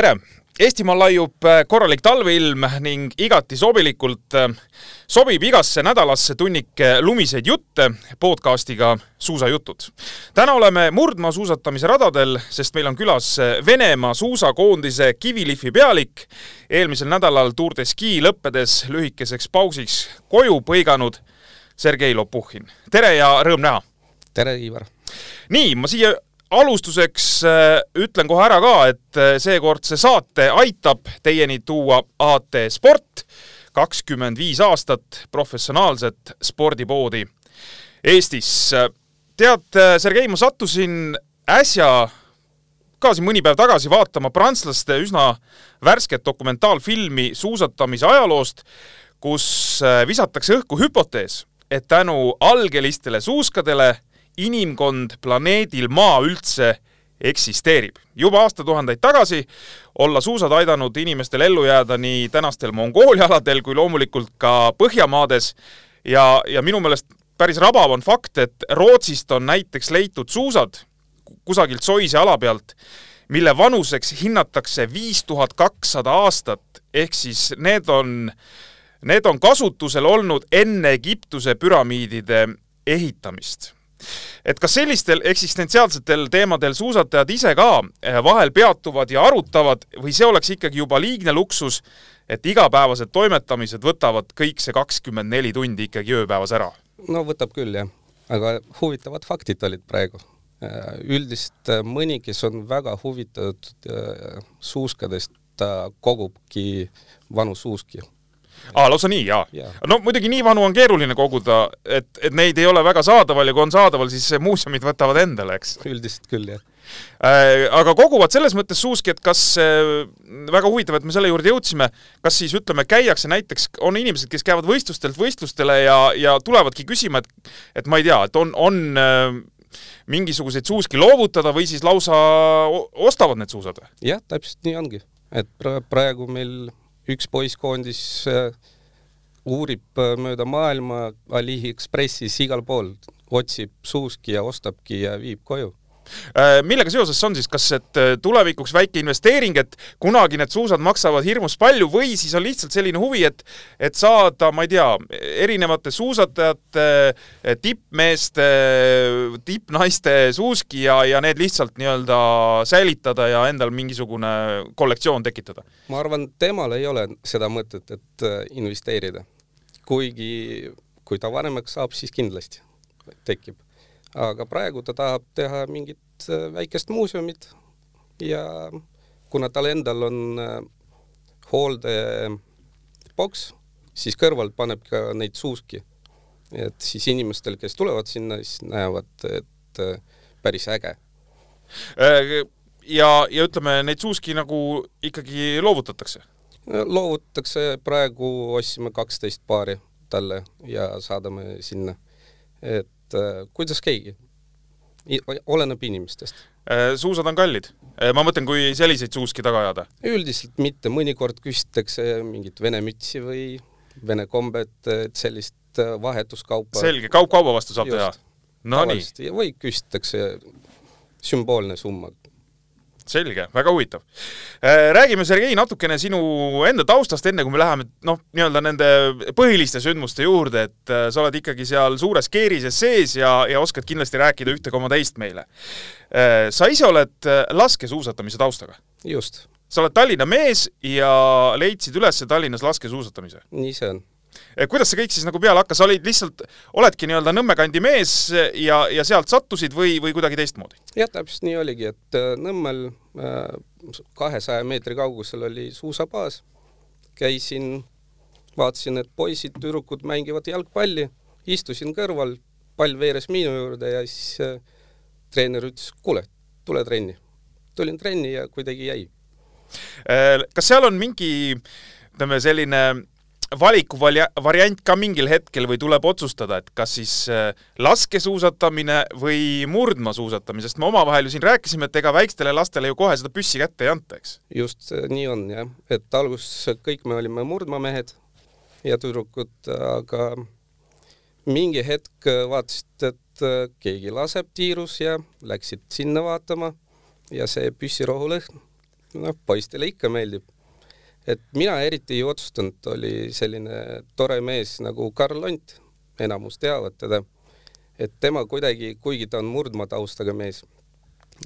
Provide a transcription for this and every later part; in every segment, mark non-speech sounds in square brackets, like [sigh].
tere! Eestimaal laiub äh, korralik talveilm ning igati sobilikult äh, sobib igasse nädalasse tunnike lumiseid jutte podcastiga Suusajutud. täna oleme murdmaasuusatamise radadel, sest meil on külas äh, Venemaa suusakoondise kivilihvi pealik, eelmisel nädalal Tour de Ski lõppedes lühikeseks pausiks koju põiganud Sergei Lopuhhin. tere ja rõõm näha! tere, Ivar! nii, ma siia alustuseks äh, ütlen kohe ära ka, et äh, seekordse saate aitab teieni tuua AT Sport, kakskümmend viis aastat professionaalset spordipoodi Eestis. tead, äh, Sergei, ma sattusin äsja ka siin mõni päev tagasi vaatama prantslaste üsna värsket dokumentaalfilmi suusatamise ajaloost, kus visatakse õhku hüpotees, et tänu algelistele suuskadele inimkond planeedil Maa üldse eksisteerib. juba aastatuhandeid tagasi olla suusad aidanud inimestel ellu jääda nii tänastel Mongoolia aladel kui loomulikult ka Põhjamaades ja, ja minu meelest päris rabav on fakt, et Rootsist on näiteks leitud suusad kusagilt soise ala pealt, mille vanuseks hinnatakse viis tuhat kakssada aastat, ehk siis need on, need on kasutusel olnud enne Egiptuse püramiidide ehitamist et kas sellistel eksistentsiaalsetel teemadel suusatajad ise ka eh, vahel peatuvad ja arutavad või see oleks ikkagi juba liigne luksus, et igapäevased toimetamised võtavad kõik see kakskümmend neli tundi ikkagi ööpäevas ära? no võtab küll, jah. aga huvitavad faktid olid praegu. Eh, üldiselt eh, mõni, kes on väga huvitatud suuskadest, ta kogubki vanu suuski aa, lausa nii, jaa ja.? no muidugi nii vanu on keeruline koguda, et, et neid ei ole väga saadaval ja kui on saadaval, siis muuseumid võtavad endale, eks? üldiselt küll, jah äh, aga koguvad selles mõttes suuski, et kas, äh, väga huvitav, et me selle juurde jõudsime, kas siis ütleme, käiakse näiteks, on inimesed, kes käivad võistlustelt võistlustele ja, ja tulevadki küsima, et et ma ei tea, et on, on äh, mingisuguseid suuski loovutada või siis lausa ostavad need suusad või? jah, täpselt nii ongi. et praegu meil üks poisskoondis äh, uurib äh, mööda maailma Aliekspressis igal pool, otsib suuski ja ostabki ja viib koju millega seoses on siis, kas et tulevikuks väike investeering, et kunagi need suusad maksavad hirmus palju või siis on lihtsalt selline huvi, et et saada, ma ei tea, erinevate suusatajate, tippmeeste, tippnaiste suuski ja, ja need lihtsalt nii-öelda säilitada ja endal mingisugune kollektsioon tekitada? ma arvan, temal ei ole seda mõtet, et äh, investeerida. kuigi kui ta vanemaks saab, siis kindlasti tekib. Aga praegu ta tahab teha mingit äh, väikest muuseumit ja kuna tal endal on äh, hooldepoks, siis kõrval paneb ka neid suuski. et siis inimestel, kes tulevad sinna, siis näevad, et päris äge ja, ja ütleme, neid suuski nagu ikkagi loovutatakse? loovutatakse, praegu ostsime kaksteist paari talle ja saadame sinna. et äh, kuidas keegi, oleneb inimestest. Äh, suusad on kallid? Äh, ma mõtlen, kui selliseid suuski taga ajada? üldiselt mitte, mõnikord küsitakse mingit vene mütsi või vene kombet, et sellist vahetuskaupa. selge, kaup kauba vastu saab Just. teha? Nonii. või küsitakse sümboolne summa selge, väga huvitav. Äh, räägime, Sergei, natukene sinu enda taustast, enne kui me läheme noh, nii-öelda nende põhiliste sündmuste juurde, et äh, sa oled ikkagi seal suures keerises sees ja, ja oskad kindlasti rääkida ühte koma teist meile. Äh, sa ise oled laskesuusatamise taustaga? just. sa oled Tallinna mees ja leidsid üles Tallinnas laskesuusatamise? nii see on kuidas see kõik siis nagu peale hakkas, olid lihtsalt, oledki nii-öelda Nõmme kandi mees ja, ja sealt sattusid või, või kuidagi teistmoodi? jah, täpselt nii oligi, et äh, Nõmmel kahesaja meetri kaugusel oli suusabaas, käisin, vaatasin, et poisid-tüdrukud mängivad jalgpalli, istusin kõrval, pall veeres minu juurde ja siis treener ütles, kuule, tule trenni. tulin trenni ja kuidagi jäi. kas seal on mingi ütleme, selline valikuvariant ka mingil hetkel või tuleb otsustada, et kas siis äh, laskesuusatamine või murdmaasuusatamine, sest me omavahel ju siin rääkisime, et ega väikestele lastele ju kohe seda püssi kätte ei anta, eks? just nii on jah, et alguses kõik me olime murdmamehed ja tüdrukud, aga mingi hetk vaatasid, et äh, keegi laseb tiirus ja läksid sinna vaatama ja see püssirohulõhn noh, poistele ikka meeldib. Et mina eriti ei otsustanud, oli selline tore mees nagu Karl Ont, enamus teavad teda, et tema kuidagi, kuigi ta on murdmaa taustaga mees,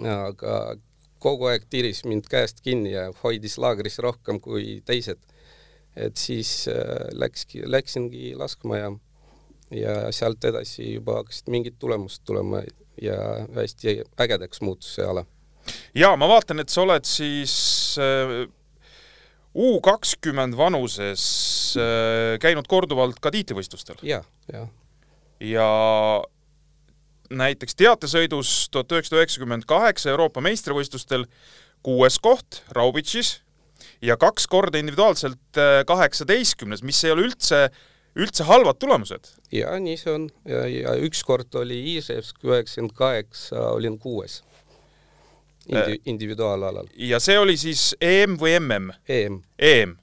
aga kogu aeg tiris mind käest kinni ja hoidis laagris rohkem kui teised. et siis äh, läkski, läksingi laskma ja, ja sealt edasi juba hakkasid mingid tulemused tulema ja hästi ägedaks muutus see ala. ja ma vaatan, et sa oled siis äh, U kakskümmend vanuses äh, käinud korduvalt ka tiitlivõistlustel. ja, ja. ja näiteks teatesõidus tuhat üheksasada üheksakümmend kaheksa Euroopa meistrivõistlustel kuues koht Raubitšis ja kaks korda individuaalselt äh, kaheksateistkümnes, mis ei ole üldse, üldse halvad tulemused. ja nii see on ja, ja ükskord oli Iisevsk üheksakümmend kaheksa, olin kuues Indi, äh, individuaalalal. ja see oli siis EM või MM? EM. EM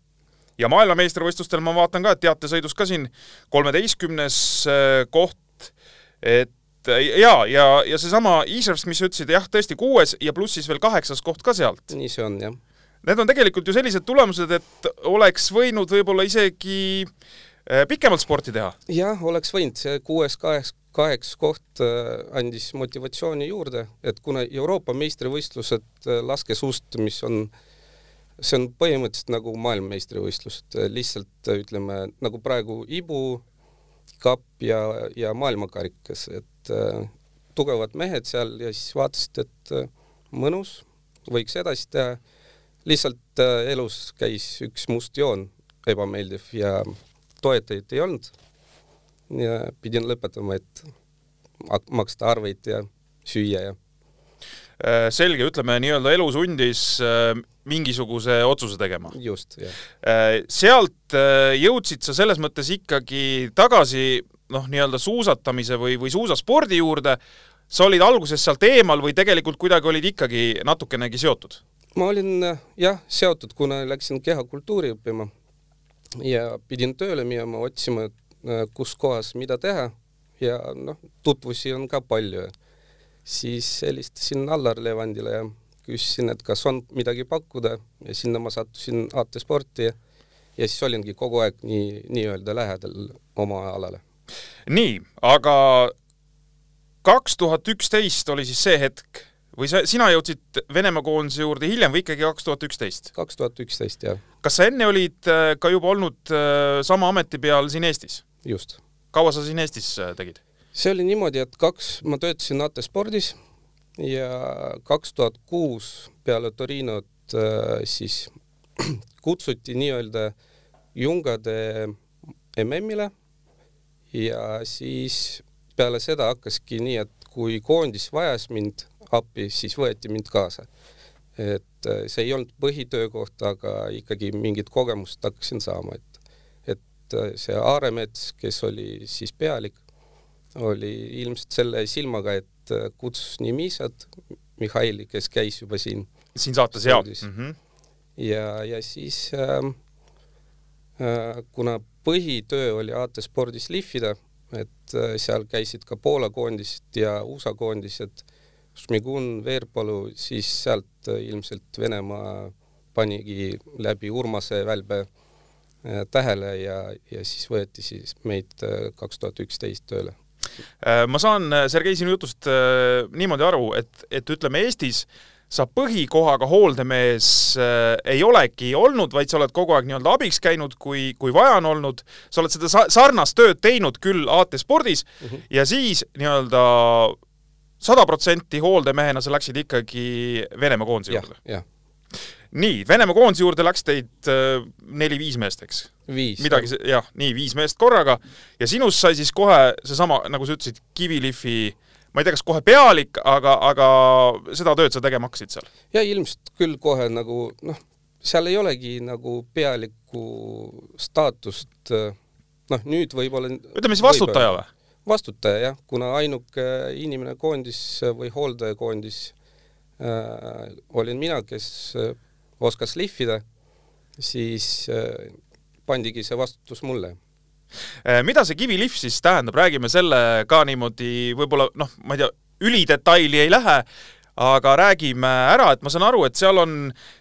ja maailmameistrivõistlustel ma vaatan ka, et teatesõidus ka siin kolmeteistkümnes äh, koht, et ja, ja, ja seesama Iisraelist, mis sa ütlesid, jah, tõesti kuues ja pluss siis veel kaheksas koht ka sealt. nii see on, jah. Need on tegelikult ju sellised tulemused, et oleks võinud võib-olla isegi äh, pikemalt sporti teha. jah, oleks võinud, see kuues, kaheks, kaheks koht äh, andis motivatsiooni juurde, et kuna Euroopa meistrivõistlused äh, laskesuusatamist on, see on põhimõtteliselt nagu maailmameistrivõistlused, lihtsalt ütleme nagu praegu Ibu kapp ja, ja maailmakarikas, et äh, tugevad mehed seal ja siis vaatasid, et äh, mõnus, võiks edasi teha. lihtsalt äh, elus käis üks must joon, ebameeldiv ja toetajaid ei olnud. ja pidin lõpetama, et maksta arveid ja süüa ja äh, selge, ütleme nii-öelda elu sundis äh, mingisuguse otsuse tegema. just, jah. Äh, sealt jõudsid sa selles mõttes ikkagi tagasi noh, nii-öelda suusatamise või, või suusaspordi juurde, sa olid alguses sealt eemal või tegelikult kuidagi olid ikkagi natukenegi seotud? ma olin jah, seotud, kuna läksin kehakultuuri õppima ja pidin tööle minema, otsima, kus kohas mida teha ja noh, tutvusi on ka palju. siis helistasin Allar Levandile ja küsisin, et kas on midagi pakkuda ja sinna ma sattusin AT Sporti ja, ja siis olingi kogu aeg nii, nii-öelda lähedal oma alale. nii, aga kaks tuhat üksteist oli siis see hetk või sa, sina jõudsid Venemaa koondise juurde hiljem või ikkagi kaks tuhat üksteist? kaks tuhat üksteist, jah. kas sa enne olid äh, ka juba olnud äh, sama ameti peal siin Eestis? just. kaua sa siin Eestis äh, tegid? see oli niimoodi, et kaks, ma töötasin AT Spordis ja kaks tuhat kuus peale Torinot siis [clears throat] kutsuti nii-öelda jungade MM-ile ja siis peale seda hakkaski nii, et kui koondis vajas mind appi, siis võeti mind kaasa. et äh, see ei olnud põhitöökoht, aga ikkagi mingit kogemust hakkasin saama, et, et äh, see Aaremets, kes oli siis pealik, oli ilmselt selle silmaga, et et kutsus nii Miisat, Mihhaili, kes käis juba siin. siin saates, jaa. Mm -hmm. ja, ja siis äh, äh, kuna põhitöö oli AT Spordis lihvida, et äh, seal käisid ka Poola koondised ja USA koondised, Šmigun, Veerpalu, siis sealt äh, ilmselt Venemaa panigi läbi Urmase välbe äh, tähele ja, ja siis võeti siis meid äh, kaks tuhat üksteist tööle ma saan, Sergei, sinu jutust niimoodi aru, et, et ütleme, Eestis sa põhikohaga hooldemees äh, ei olegi olnud, vaid sa oled kogu aeg nii-öelda abiks käinud, kui, kui vaja on olnud. sa oled seda sa sarnast tööd teinud küll AT Spordis mm -hmm. ja siis nii-öelda sada protsenti hooldemehena sa läksid ikkagi Venemaa koondise juurde. nii, Venemaa koondise juurde läks teid äh, neli-viis meest, eks? midagi, jah, nii, viis meest korraga ja sinust sai siis kohe seesama, nagu sa ütlesid, Kivilihvi ma ei tea, kas kohe pealik, aga, aga seda tööd sa tegema hakkasid seal? ja ilmselt küll kohe nagu noh, seal ei olegi nagu pealiku staatust, noh nüüd võib-olla ütleme siis vastutaja või? Vastutaja jah, kuna ainuke inimene koondis või hooldajakoondis äh, olin mina, kes äh, oskas lihvida, siis äh, pandigi see vastutus mulle. Äh, mida see kivilihv siis tähendab, räägime selle ka niimoodi võib-olla noh, ma ei tea, ülidetaili ei lähe, aga räägime ära, et ma saan aru, et seal on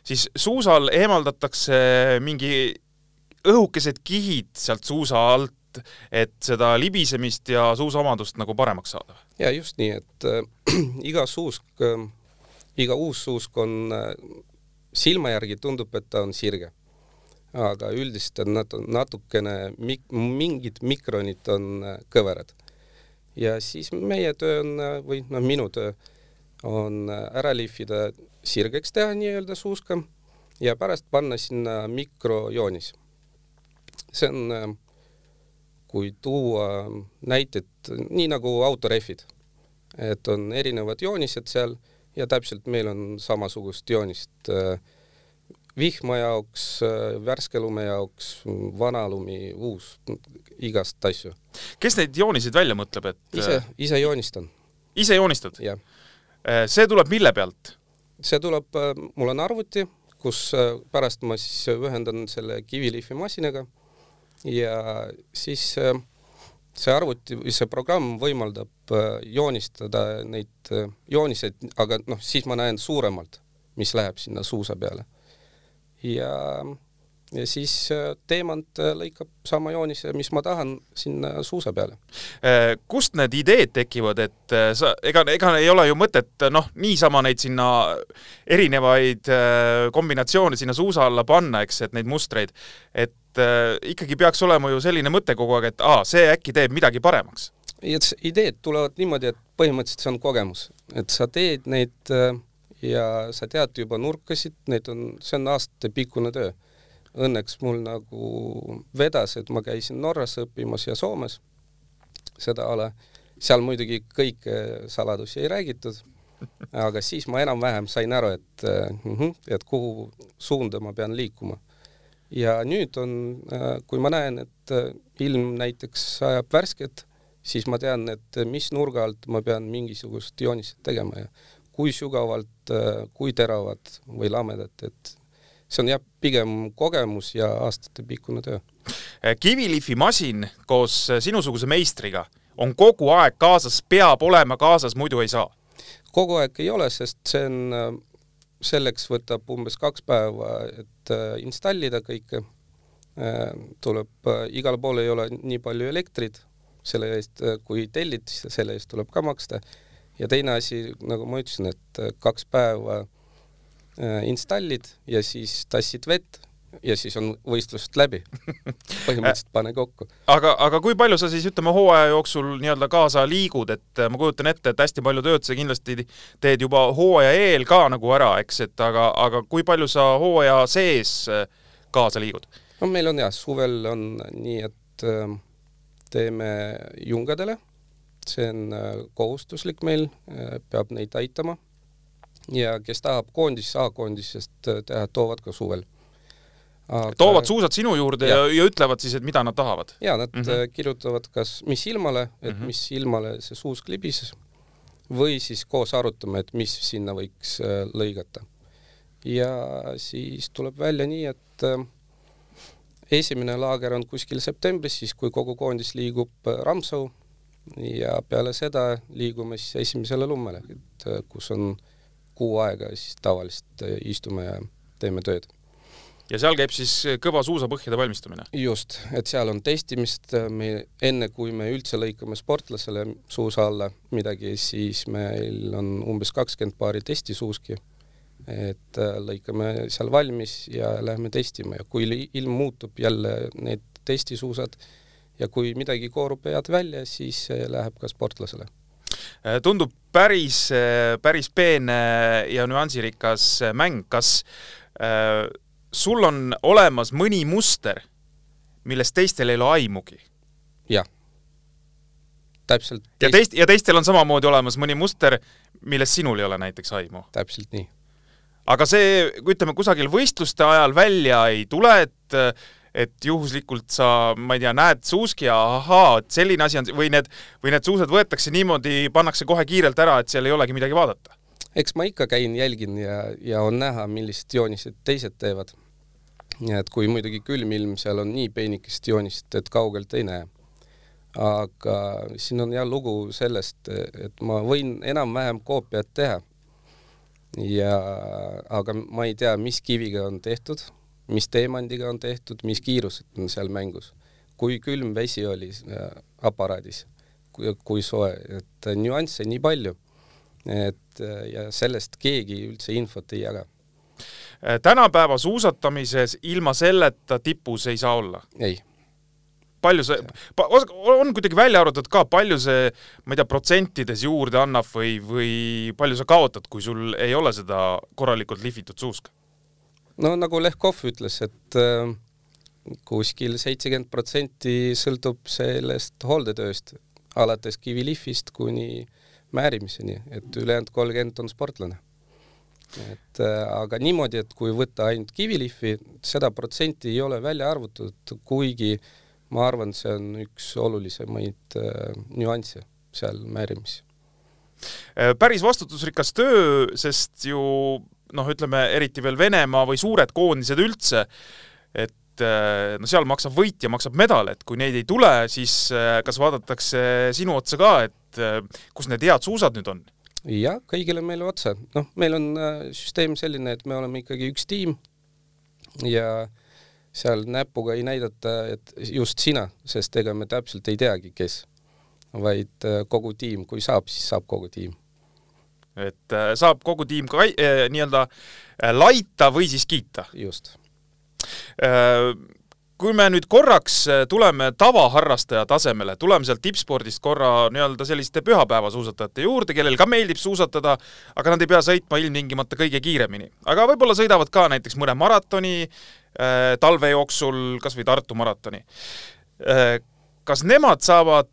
siis suusal eemaldatakse mingi õhukesed kihid sealt suusa alt, et seda libisemist ja suusaomadust nagu paremaks saada? ja just nii, et äh, [clears throat] iga suusk äh,, iga uus suusk on äh, silma järgi tundub, et ta on sirge. aga üldiselt on nad natukene mik-, mingid mikronid on äh, kõverad. ja siis meie töö on äh, või noh, minu töö on äh, ära lihvida, sirgeks teha nii-öelda suuska ja pärast panna sinna mikrojoonis. see on äh, kui tuua näited, nii nagu autorehvid, et on erinevad joonised seal ja täpselt meil on samasugust joonist äh, vihma jaoks, äh, värske lume jaoks, vana lumi, uus, igast asju. kes neid jooniseid välja mõtleb, et ise, ise joonistan. ise joonistad? jah. see tuleb mille pealt? see tuleb, mul on arvuti, kus pärast ma siis ühendan selle kivilihvi masinaga ja siis see arvuti või see programm võimaldab joonistada neid jooniseid, aga noh, siis ma näen suuremalt, mis läheb sinna suusa peale. ja, ja siis teemant lõikab sama joonise, mis ma tahan, sinna suusa peale. kust need ideed tekivad, et sa, ega, ega ei ole ju mõtet noh, niisama neid sinna erinevaid kombinatsioone sinna suusa alla panna, eks, et neid mustreid, et äh, ikkagi peaks olema ju selline mõte kogu aeg, et aa, see äkki teeb midagi paremaks. ideed tulevad niimoodi, et põhimõtteliselt see on kogemus, et sa teed neid äh, ja sa tead juba nurkasid, neid on, see on aastatepikkune töö. Õnneks mul nagu vedas, et ma käisin Norras õppimas ja Soomes seda ala, seal muidugi kõike saladusi ei räägitud, aga siis ma enam-vähem sain aru, et, äh, et kuhu suunda ma pean liikuma. Ja nüüd on, kui ma näen, et ilm näiteks sajab värsket, siis ma tean, et mis nurga alt ma pean mingisugust joonist tegema ja kui sügavalt, kui teravad või lamedad, et see on jah, pigem kogemus ja aastatepikkune töö. kivilihvi masin koos sinusuguse meistriga on kogu aeg kaasas, peab olema kaasas, muidu ei saa? kogu aeg ei ole, sest see on selleks võtab umbes kaks päeva, et äh, installida kõike. Äh, tuleb, äh, igal pool ei ole nii palju elektrit, selle eest, kui tellid, siis selle eest tuleb ka maksta. ja teine asi, nagu ma ütlesin, et kaks päeva installid ja siis tassid vett ja siis on võistlused läbi [laughs] põhimõtteliselt pane kokku. aga, aga kui palju sa siis ütleme hooaja jooksul nii-öelda kaasa liigud, et ma kujutan ette, et hästi palju tööd sa kindlasti teed juba hooaja eel ka nagu ära, eks, et aga, aga kui palju sa hooaja sees äh, kaasa liigud? no meil on jah, suvel on nii, et äh, teeme jungadele, see on äh, kohustuslik meil, peab neid aitama ja kes tahab koondis A-koondisest teha, toovad ka suvel aga... toovad suusad sinu juurde ja. ja, ja ütlevad siis, et mida nad tahavad? ja nad mm -hmm. kirjutavad, kas, mis ilmale, et mm -hmm. mis ilmale see suusk libises või siis koos arutame, et mis sinna võiks äh, lõigata. ja siis tuleb välja nii, et äh, esimene laager on kuskil septembris, siis kui kogu koondis liigub Ramsau ja peale seda liigume siis esimesele lummele, et kus on kuu aega siis tavaliselt istume ja teeme tööd ja seal käib siis kõva suusapõhjade valmistumine? just, et seal on testimist, me enne kui me üldse lõikame sportlasele suusa alla midagi, siis meil on umbes kakskümmend paari testisuuski. et äh, lõikame seal valmis ja lähme testima ja kui ilm muutub, jälle need testisuusad ja kui midagi koorub head välja, siis läheb ka sportlasele äh, tundub päris, päris peene ja nüansirikas mäng, kas äh, sul on olemas mõni muster, millest teistel ei ole aimugi? jah, täpselt. ja teist, ja teistel on samamoodi olemas mõni muster, millest sinul ei ole näiteks aimu? täpselt nii. aga see, ütleme, kusagil võistluste ajal välja ei tule, et et juhuslikult sa, ma ei tea, näed suuski ja ahaa, et selline asi on, või need, või need suusad võetakse niimoodi, pannakse kohe kiirelt ära, et seal ei olegi midagi vaadata? eks ma ikka käin, jälgin ja, ja on näha, millised joonised teised teevad. nii et kui muidugi külm ilm, seal on nii peenikest joonist, et kaugelt ei näe. aga siin on jah lugu sellest, et ma võin enam-vähem koopiat teha, ja aga ma ei tea, mis kiviga on tehtud, mis teemandiga on tehtud, mis kiirused on seal mängus, kui külm vesi oli äh, aparaadis, kui, kui soe, et nüansse nii palju, et äh, ja sellest keegi üldse infot ei jaga tänapäeva suusatamises ilma selleta tipus ei saa olla? ei palju see, on kuidagi välja arvatud ka, palju see, ma ei tea, protsentides juurde annab või, või palju sa kaotad, kui sul ei ole seda korralikult lihvitud suuska? No nagu Lehkov ütles, et äh, kuskil seitsekümmend protsenti sõltub sellest hooldetööst, alates kivilihvist kuni määrimiseni, et ülejäänud kolmkümmend on sportlane. et äh, aga niimoodi, et kui võtta ainult kivilihvi, seda protsenti ei ole välja arvutatud, kuigi ma arvan, see on üks olulisemaid äh, nüansse seal määrimis. Äh, päris vastutusrikas töö, sest ju noh, ütleme eriti veel Venemaa või suured koondised üldse, et äh, no seal maksab võitja, maksab medal, et kui neid ei tule, siis äh, kas vaadatakse sinu otsa ka, et äh, kus need head suusad nüüd on? jah, kõigile meile otsa, noh, meil on süsteem selline, et me oleme ikkagi üks tiim ja seal näpuga ei näidata, et just sina, sest ega me täpselt ei teagi, kes, vaid kogu tiim, kui saab, siis saab kogu tiim. Et äh, saab kogu tiim ka äh, nii-öelda äh, laita või siis kiita? just kui me nüüd korraks tuleme tavaharrastaja tasemele, tuleme sealt tippspordist korra nii-öelda selliste pühapäevasuusatajate juurde, kellel ka meeldib suusatada, aga nad ei pea sõitma ilmtingimata kõige kiiremini. aga võib-olla sõidavad ka näiteks mõne maratoni äh, talve jooksul, kas või Tartu maratoni äh,. kas nemad saavad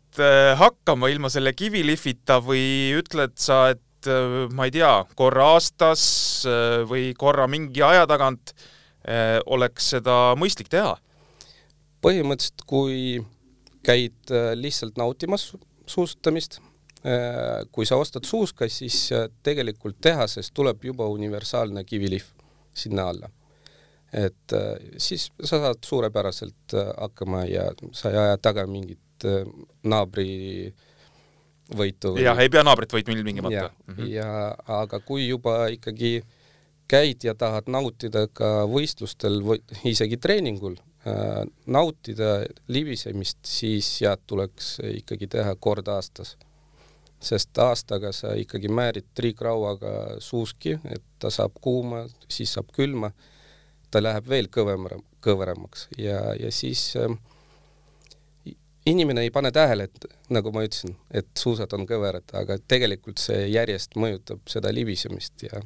hakkama ilma selle kivilihvita või ütled sa, et äh, ma ei tea, korra aastas äh, või korra mingi aja tagant äh, oleks seda mõistlik teha? põhimõtteliselt, kui käid äh, lihtsalt nautimas suusatamist, äh, kui sa ostad suuska, siis äh, tegelikult tehasest tuleb juba universaalne kivilihv sinna alla. et siis sa saad suurepäraselt hakkama ja sa ei aja taga mingit naabri võitu. jah, ei pea naabrit võitma ilmtingimata. Mm -hmm. ja aga kui juba ikkagi käid ja tahad nautida ka võistlustel või isegi treeningul, Äh, nautida libisemist, siis jah, tuleks ikkagi teha kord aastas. sest aastaga sa ikkagi määrid triikrauaga suuski, et ta saab kuuma, siis saab külma, ta läheb veel kõvem, kõveramaks ja, ja siis äh, inimene ei pane tähele, et nagu ma ütlesin, et suusad on kõverad, aga tegelikult see järjest mõjutab seda libisemist ja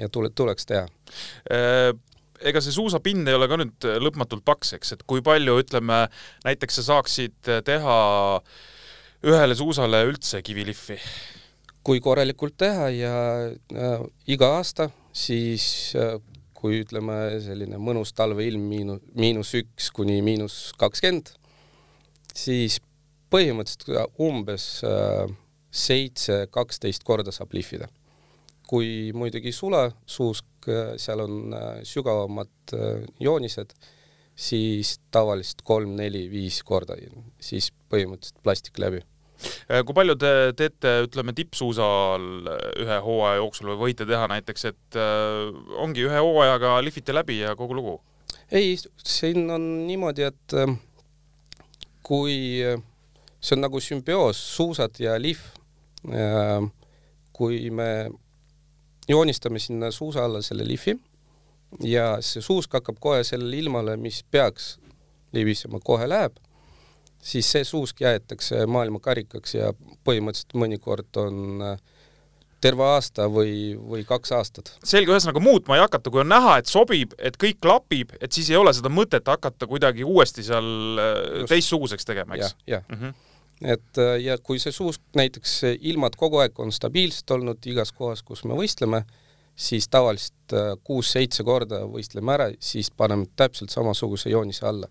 ja tule, tuleks teha äh, ega see suusapind ei ole ka nüüd lõpmatult paks, eks, et kui palju, ütleme, näiteks sa saaksid teha ühele suusale üldse kivilihvi? kui korralikult teha ja äh, iga aasta, siis äh, kui ütleme, selline mõnus talveilm miinus, miinus üks kuni miinus kakskümmend, siis põhimõtteliselt umbes äh, seitse, kaksteist korda saab lihvida. kui muidugi sula suusk Äh, seal on äh, sügavamad joonised, siis tavaliselt kolm-neli-viis korda, siis põhimõtteliselt plastik läbi. kui palju te teete, ütleme, tippsuusal ühe hooaja jooksul või võite teha näiteks, et ongi ühe hooajaga lihvite läbi ja kogu lugu? ei, siin on niimoodi, et kui äh, see on nagu sümbioos, suusad ja lihv. Äh,, kui me joonistame sinna suusa alla selle lihvi ja see suusk hakkab kohe sellele ilmale, mis peaks libisema, kohe läheb, siis see suusk jäetakse maailmakarikaks ja põhimõtteliselt mõnikord on äh, terve aasta või, või kaks aastat. selge, ühesõnaga muutma ei hakata, kui on näha, et sobib, et kõik klapib, et siis ei ole seda mõtet hakata kuidagi uuesti seal äh, Just. teistsuguseks tegema, eks? jah, jah mm -hmm et äh, ja kui see suusk näiteks ilmad kogu aeg on stabiilsed olnud igas kohas, kus me võistleme, siis tavaliselt äh, kuus-seitse korda võistleme ära, siis paneme täpselt samasuguse joonise alla.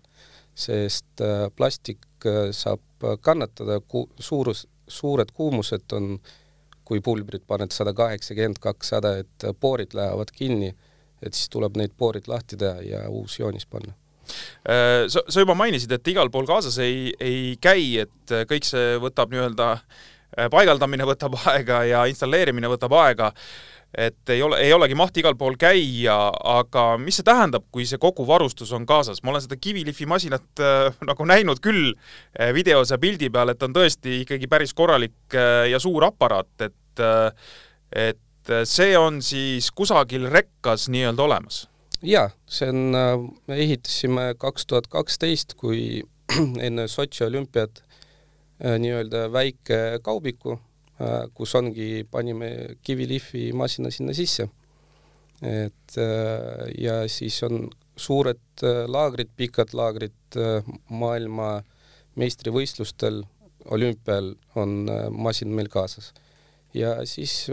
sest äh, plastik saab kannatada, suurus, suured kuumused on, kui pulbrid paned sada kaheksakümmend, kakssada, et poorid lähevad kinni, et siis tuleb neid poorid lahti teha ja uus joonis panna Äh, sa, sa juba mainisid, et igal pool kaasas ei, ei käi, et kõik see võtab nii-öelda, äh, paigaldamine võtab [laughs] aega ja installeerimine võtab aega. Et ei ole, ei olegi mahti igal pool käia, aga mis see tähendab, kui see kogu varustus on kaasas? ma olen seda kivilihvi masinat äh, nagu näinud küll äh, videos ja pildi peal, et on tõesti ikkagi päris korralik äh, ja suur aparaat, et äh, et see on siis kusagil rekkas nii-öelda olemas? jaa, see on, äh, me ehitasime kaks tuhat kaksteist, kui [clears throat] enne Sotši olümpiat äh, nii-öelda väike kaubiku Äh, kus ongi, panime kivilihvi masina sinna sisse. et äh, ja siis on suured äh, laagrid, pikad laagrid maailma meistrivõistlustel, olümpial on masin meil kaasas. ja siis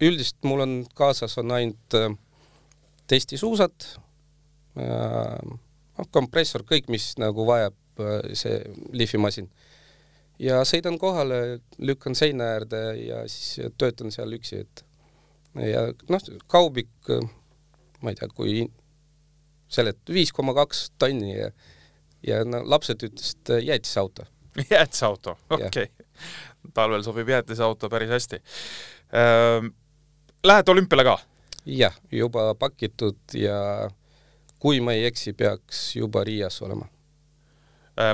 üldiselt mul on kaasas on ainult testisuusad, noh, kompressor, kõik, mis nagu vajab see lihvimasin ja sõidan kohale, lükkan seina äärde ja siis töötan seal üksi, et ja noh, kaubik, ma ei tea, kui selet viis koma kaks tonni ja ja no lapsed ütlesid jäätisauto. [laughs] jäätisauto, okei okay.. talvel sobib jäätisauto päris hästi ähm,. Lähed olümpiale ka? jah, juba pakitud ja kui ma ei eksi, peaks juba Riias olema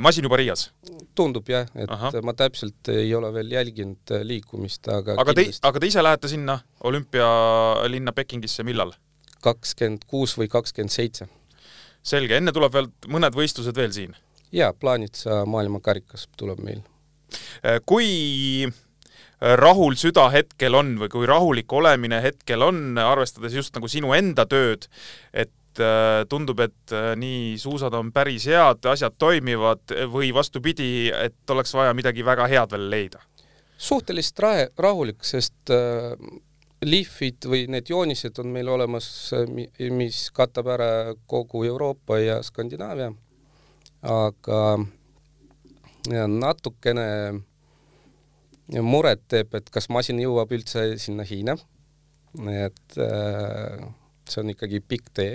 masin juba Riias? tundub jah, et Aha. ma täpselt ei ole veel jälginud äh, liikumist, aga aga te, aga te ise lähete sinna olümpialinna Pekingisse millal? kakskümmend kuus või kakskümmend seitse. selge, enne tuleb veel mõned võistlused veel siin? jaa, Plaanitsa maailmakarikas tuleb meil. Äh, kui rahul süda hetkel on või kui rahulik olemine hetkel on, arvestades just nagu sinu enda tööd, et Äh, tundub, et äh, nii suusad on päris head, asjad toimivad või vastupidi, et oleks vaja midagi väga head veel leida? suhteliselt rahe, rahulik, sest äh, lihvid või need joonised on meil olemas, mis katab ära kogu Euroopa ja Skandinaavia. aga ja natukene muret teeb, et kas masin jõuab üldse sinna Hiina. et äh, see on ikkagi pikk tee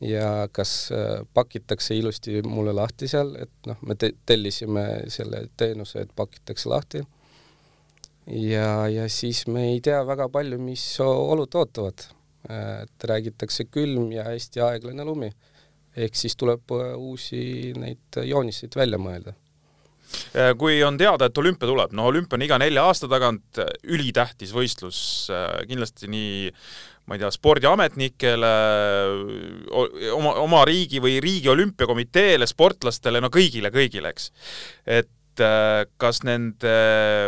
ja kas äh, pakitakse ilusti mulle lahti seal, et noh, me te tellisime selle teenuse, et pakitakse lahti. ja, ja siis me ei tea väga palju, mis olud ootavad. et räägitakse külm ja hästi aeglane lumi. ehk siis tuleb äh, uusi neid jooniseid välja mõelda äh, kui on teada, et olümpia tuleb, no olümpia on iga nelja aasta tagant ülitähtis võistlus, kindlasti nii ma ei tea, spordiametnikele, oma, oma riigi või riigi olümpiakomiteele, sportlastele, no kõigile, kõigile, eks. et äh, kas nende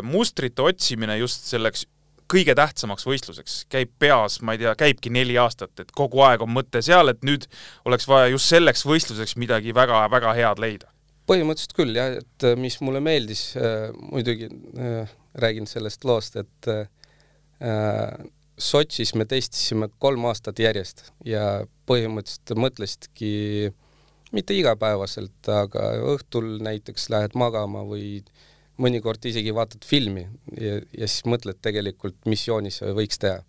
mustrite otsimine just selleks kõige tähtsamaks võistluseks käib peas, ma ei tea, käibki neli aastat, et kogu aeg on mõte seal, et nüüd oleks vaja just selleks võistluseks midagi väga-väga head leida? põhimõtteliselt küll jah, et äh, mis mulle meeldis äh,, muidugi äh, räägin sellest loost, et äh, Sotšis me testisime kolm aastat järjest ja põhimõtteliselt mõtlesidki mitte igapäevaselt, aga õhtul näiteks lähed magama või mõnikord isegi vaatad filmi ja, ja siis mõtled tegelikult, mis joonis võiks teha.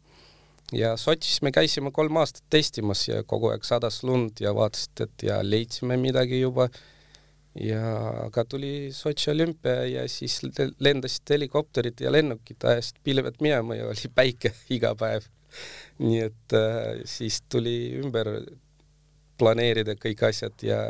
ja Sotšis me käisime kolm aastat testimas ja kogu aeg sadas lund ja vaatasid, et ja leidsime midagi juba ja aga tuli Sotši olümpia ja siis lendasid helikopterid ja lennukid, ajasid pilved minema ja oli päike [laughs] iga päev. nii et äh, siis tuli ümber planeerida kõik asjad ja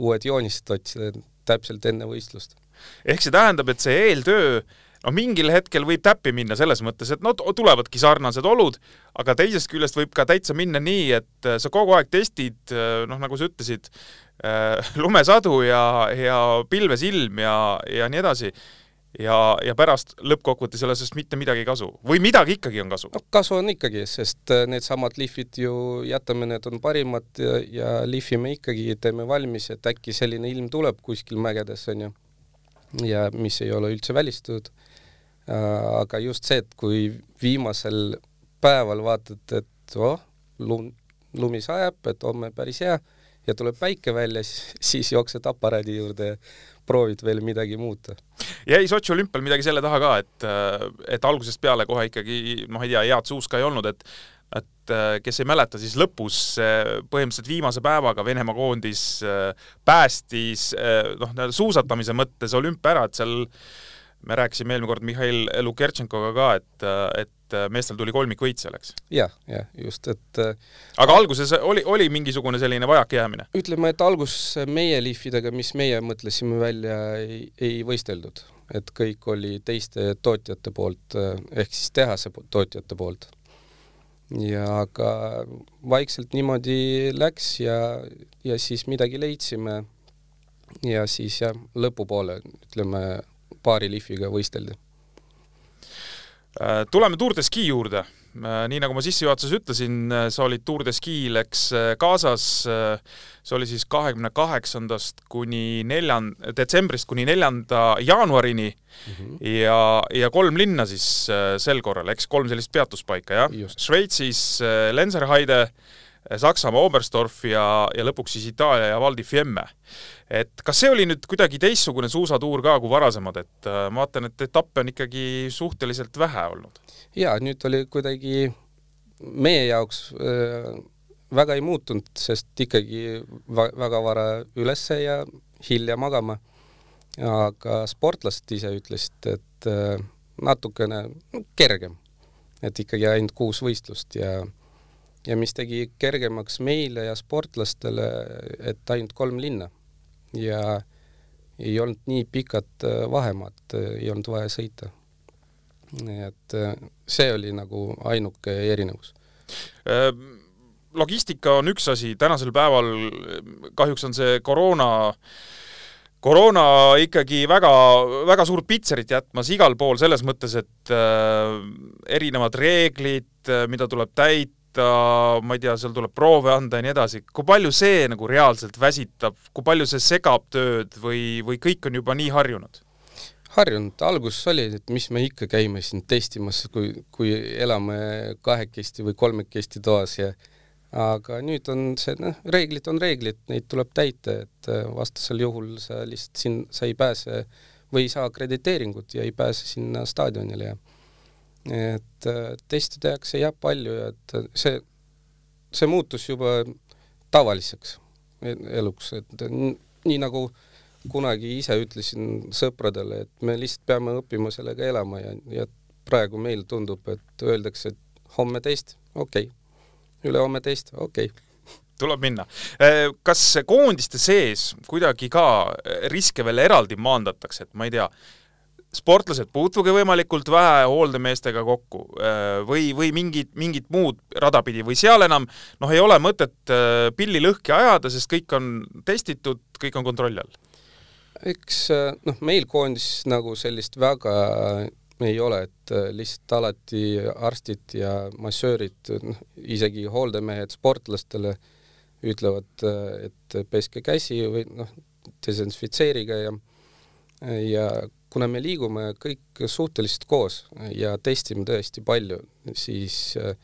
uued joonised otsida täpselt enne võistlust. ehk see tähendab, et see eeltöö no mingil hetkel võib täppi minna selles mõttes, et no tulevadki sarnased olud, aga teisest küljest võib ka täitsa minna nii, et äh, sa kogu aeg testid, äh, noh, nagu sa ütlesid, Äh, [laughs] lumesadu ja, ja pilves ilm ja, ja nii edasi ja, ja pärast lõppkokkuvõttes ei ole sellest mitte midagi kasu või midagi ikkagi on kasu? no kasu on ikkagi, sest needsamad lihvid ju jätame, need on parimad ja, ja lihvime ikkagi, teeme valmis, et äkki selline ilm tuleb kuskil mägedes onju ja mis ei ole üldse välistatud. Äh, aga just see, et kui viimasel päeval vaatad, et oh, lum, lumi sajab, et homme päris hea ja tuleb päike välja, [laughs] siis jooksed aparaadi juurde ja proovid veel midagi muuta. jäi Sotši olümpial midagi selle taha ka, et, et algusest peale kohe ikkagi, noh, ei tea, head suuska ei olnud, et et kes ei mäleta, siis lõpus põhimõtteliselt viimase päevaga Venemaa koondis päästis noh, suusatamise mõttes olümpia ära, et seal me rääkisime eelmine kord Mihhail Lukertšenkoga ka, et, et meestel tuli kolmikvõit selleks. jah, jah, just, et aga alguses oli, oli mingisugune selline vajakajäämine? ütleme, et alguses meie lihvidega, mis meie mõtlesime välja, ei, ei võisteldud. et kõik oli teiste tootjate poolt, ehk siis tehase tootjate poolt. ja aga vaikselt niimoodi läks ja, ja siis midagi leidsime ja siis jah, lõpupoole, ütleme, paari lihviga võisteldi. Äh, tuleme Tour de Ski juurde. Äh, nii nagu ma sissejuhatuses ütlesin, äh, sa olid Tour de Ski'l, eks, kaasas, see oli siis kahekümne kaheksandast kuni neljan-, detsembrist kuni neljanda jaanuarini mm -hmm. ja, ja kolm linna siis sel korral, eks, kolm sellist peatuspaika, jah? Šveitsis Lenzerheide, Saksamaa Oberstdorf ja, ja lõpuks siis Itaalia ja Val di Fiemme. Et kas see oli nüüd kuidagi teistsugune suusatuur ka kui varasemad, et äh, ma vaatan, et etappe on ikkagi suhteliselt vähe olnud? jaa, nüüd oli kuidagi meie jaoks äh, väga ei muutunud, sest ikkagi va väga vara ülesse ja hilja magama. aga sportlased ise ütlesid, et äh, natukene kergem, et ikkagi ainult kuus võistlust ja ja mis tegi kergemaks meile ja sportlastele, et ainult kolm linna ja ei olnud nii pikad äh, vahemaad, äh, ei olnud vaja sõita. nii et äh, see oli nagu ainuke erinevus logistika on üks asi, tänasel päeval kahjuks on see koroona koroona ikkagi väga, väga suurt pitserit jätmas igal pool selles mõttes, et äh, erinevad reeglid, mida tuleb täita, võtta, ma ei tea, seal tuleb proove anda ja nii edasi, kui palju see nagu reaalselt väsitab, kui palju see segab tööd või, või kõik on juba nii harjunud? harjunud, alguses oli, et mis me ikka käime siin testimas, kui, kui elame kahekesti või kolmekesti toas ja aga nüüd on see, noh, reeglid on reeglid, neid tuleb täita, et äh, vastasel juhul sa lihtsalt siin, sa ei pääse või ei saa akrediteeringut ja ei pääse sinna staadionile ja et äh, teste tehakse jah palju ja et äh, see, see muutus juba tavaliseks e-, eluks, et nii nagu kunagi ise ütlesin sõpradele, et me lihtsalt peame õppima sellega elama ja, ja praegu meil tundub, et öeldakse, et homme test, okei okay., ülehomme test, okei okay tuleb minna. Äh, kas koondiste sees kuidagi ka riske veel eraldi maandatakse, et ma ei tea, sportlased, puutuge võimalikult vähe hooldemeestega kokku äh, või, või mingit, mingit muud rada pidi või seal enam noh, ei ole mõtet äh, pilli lõhki ajada, sest kõik on testitud, kõik on kontrolli all? eks äh, noh, meil koondis nagu sellist väga ei ole, et lihtsalt alati arstid ja massöörid, noh isegi hooldemehed sportlastele ütlevad, et peske käsi või noh, desinfitseerige ja ja kuna me liigume kõik suhteliselt koos ja testime tõesti palju, siis äh,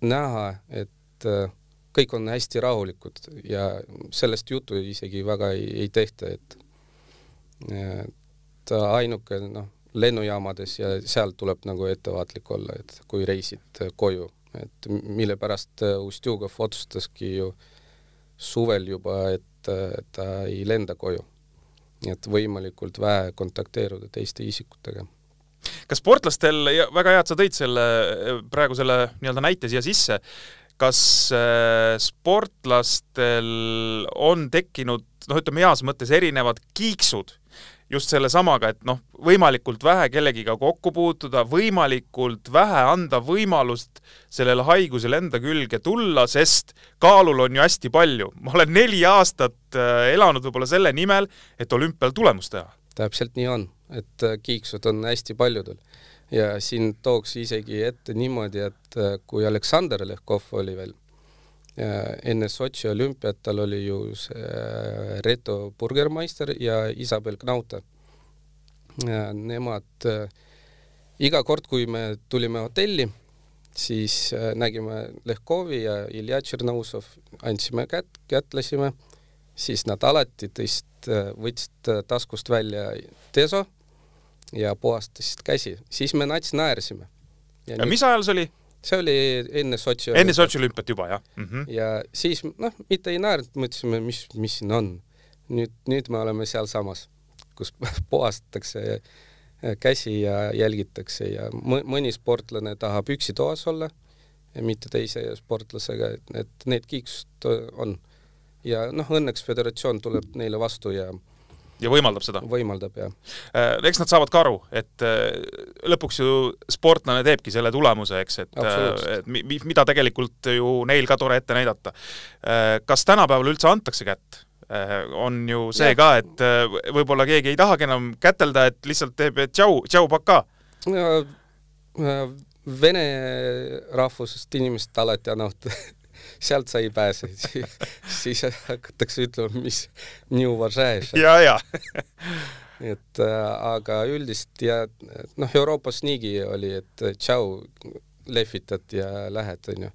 näha, et äh, kõik on hästi rahulikud ja sellest juttu isegi väga ei, ei tehta, et et ainuke noh, lennujaamades ja seal tuleb nagu ettevaatlik olla, et kui reisid koju, et mille pärast Ustjugov otsustaski ju suvel juba, et ta ei lenda koju nii et võimalikult vähe kontakteeruda teiste isikutega. kas sportlastel, väga hea, et sa tõid selle, praegu selle nii-öelda näite siia sisse, kas äh, sportlastel on tekkinud noh, ütleme heas mõttes erinevad kiiksud just sellesamaga, et noh, võimalikult vähe kellegiga kokku puutuda, võimalikult vähe anda võimalust sellele haigusele enda külge tulla, sest kaalul on ju hästi palju. ma olen neli aastat äh, elanud võib-olla selle nimel, et olümpial tulemus teha. täpselt nii on, et äh, kiiksud on hästi paljudel ja siin tooks isegi ette niimoodi, et äh, kui Aleksander Lehkov oli veel enne Sotši olümpiat tal oli ju see äh, Reto Burgermeister ja Isabel Knauta. Nemad äh, iga kord, kui me tulime hotelli, siis äh, nägime Lehkovi ja Ilja Tšernousov, andsime kätt, kätlesime, siis nad alati tõst-, võtsid taskust välja deso ja puhastasid käsi, siis me nats naersime. ja, ja nüüd... mis ajal see oli? See oli enne Sotši enne Sotši olümpiat juba, jah mm? -hmm. ja siis noh, mitte ei naernud, mõtlesime, mis, mis siin on. nüüd, nüüd me oleme sealsamas. kus [laughs] puhastatakse käsi ja jälgitakse ja mõni sportlane tahab üksi toas olla, mitte teise sportlasega, et need kiiksud on. ja noh, õnneks föderatsioon tuleb neile vastu ja ja võimaldab seda? võimaldab, jah. Äh, eks nad saavad ka aru, et äh, lõpuks ju sportlane teebki selle tulemuse, eks, et, äh, et mi-, mida tegelikult ju neil ka tore ette näidata. Kas tänapäeval üldse antakse kätt? on ju see ja. ka, et võib-olla keegi ei tahagi enam kätelda, et lihtsalt teeb tšau, tšau, paka. Vene rahvusest inimesed alati annavad [laughs] sealt sa ei pääse [laughs] siis hakatakse ütlema, mis ja, ja [laughs] et äh, aga üldist ja noh, Euroopas niigi oli, et tšau, lehvitad ja lähed, onju.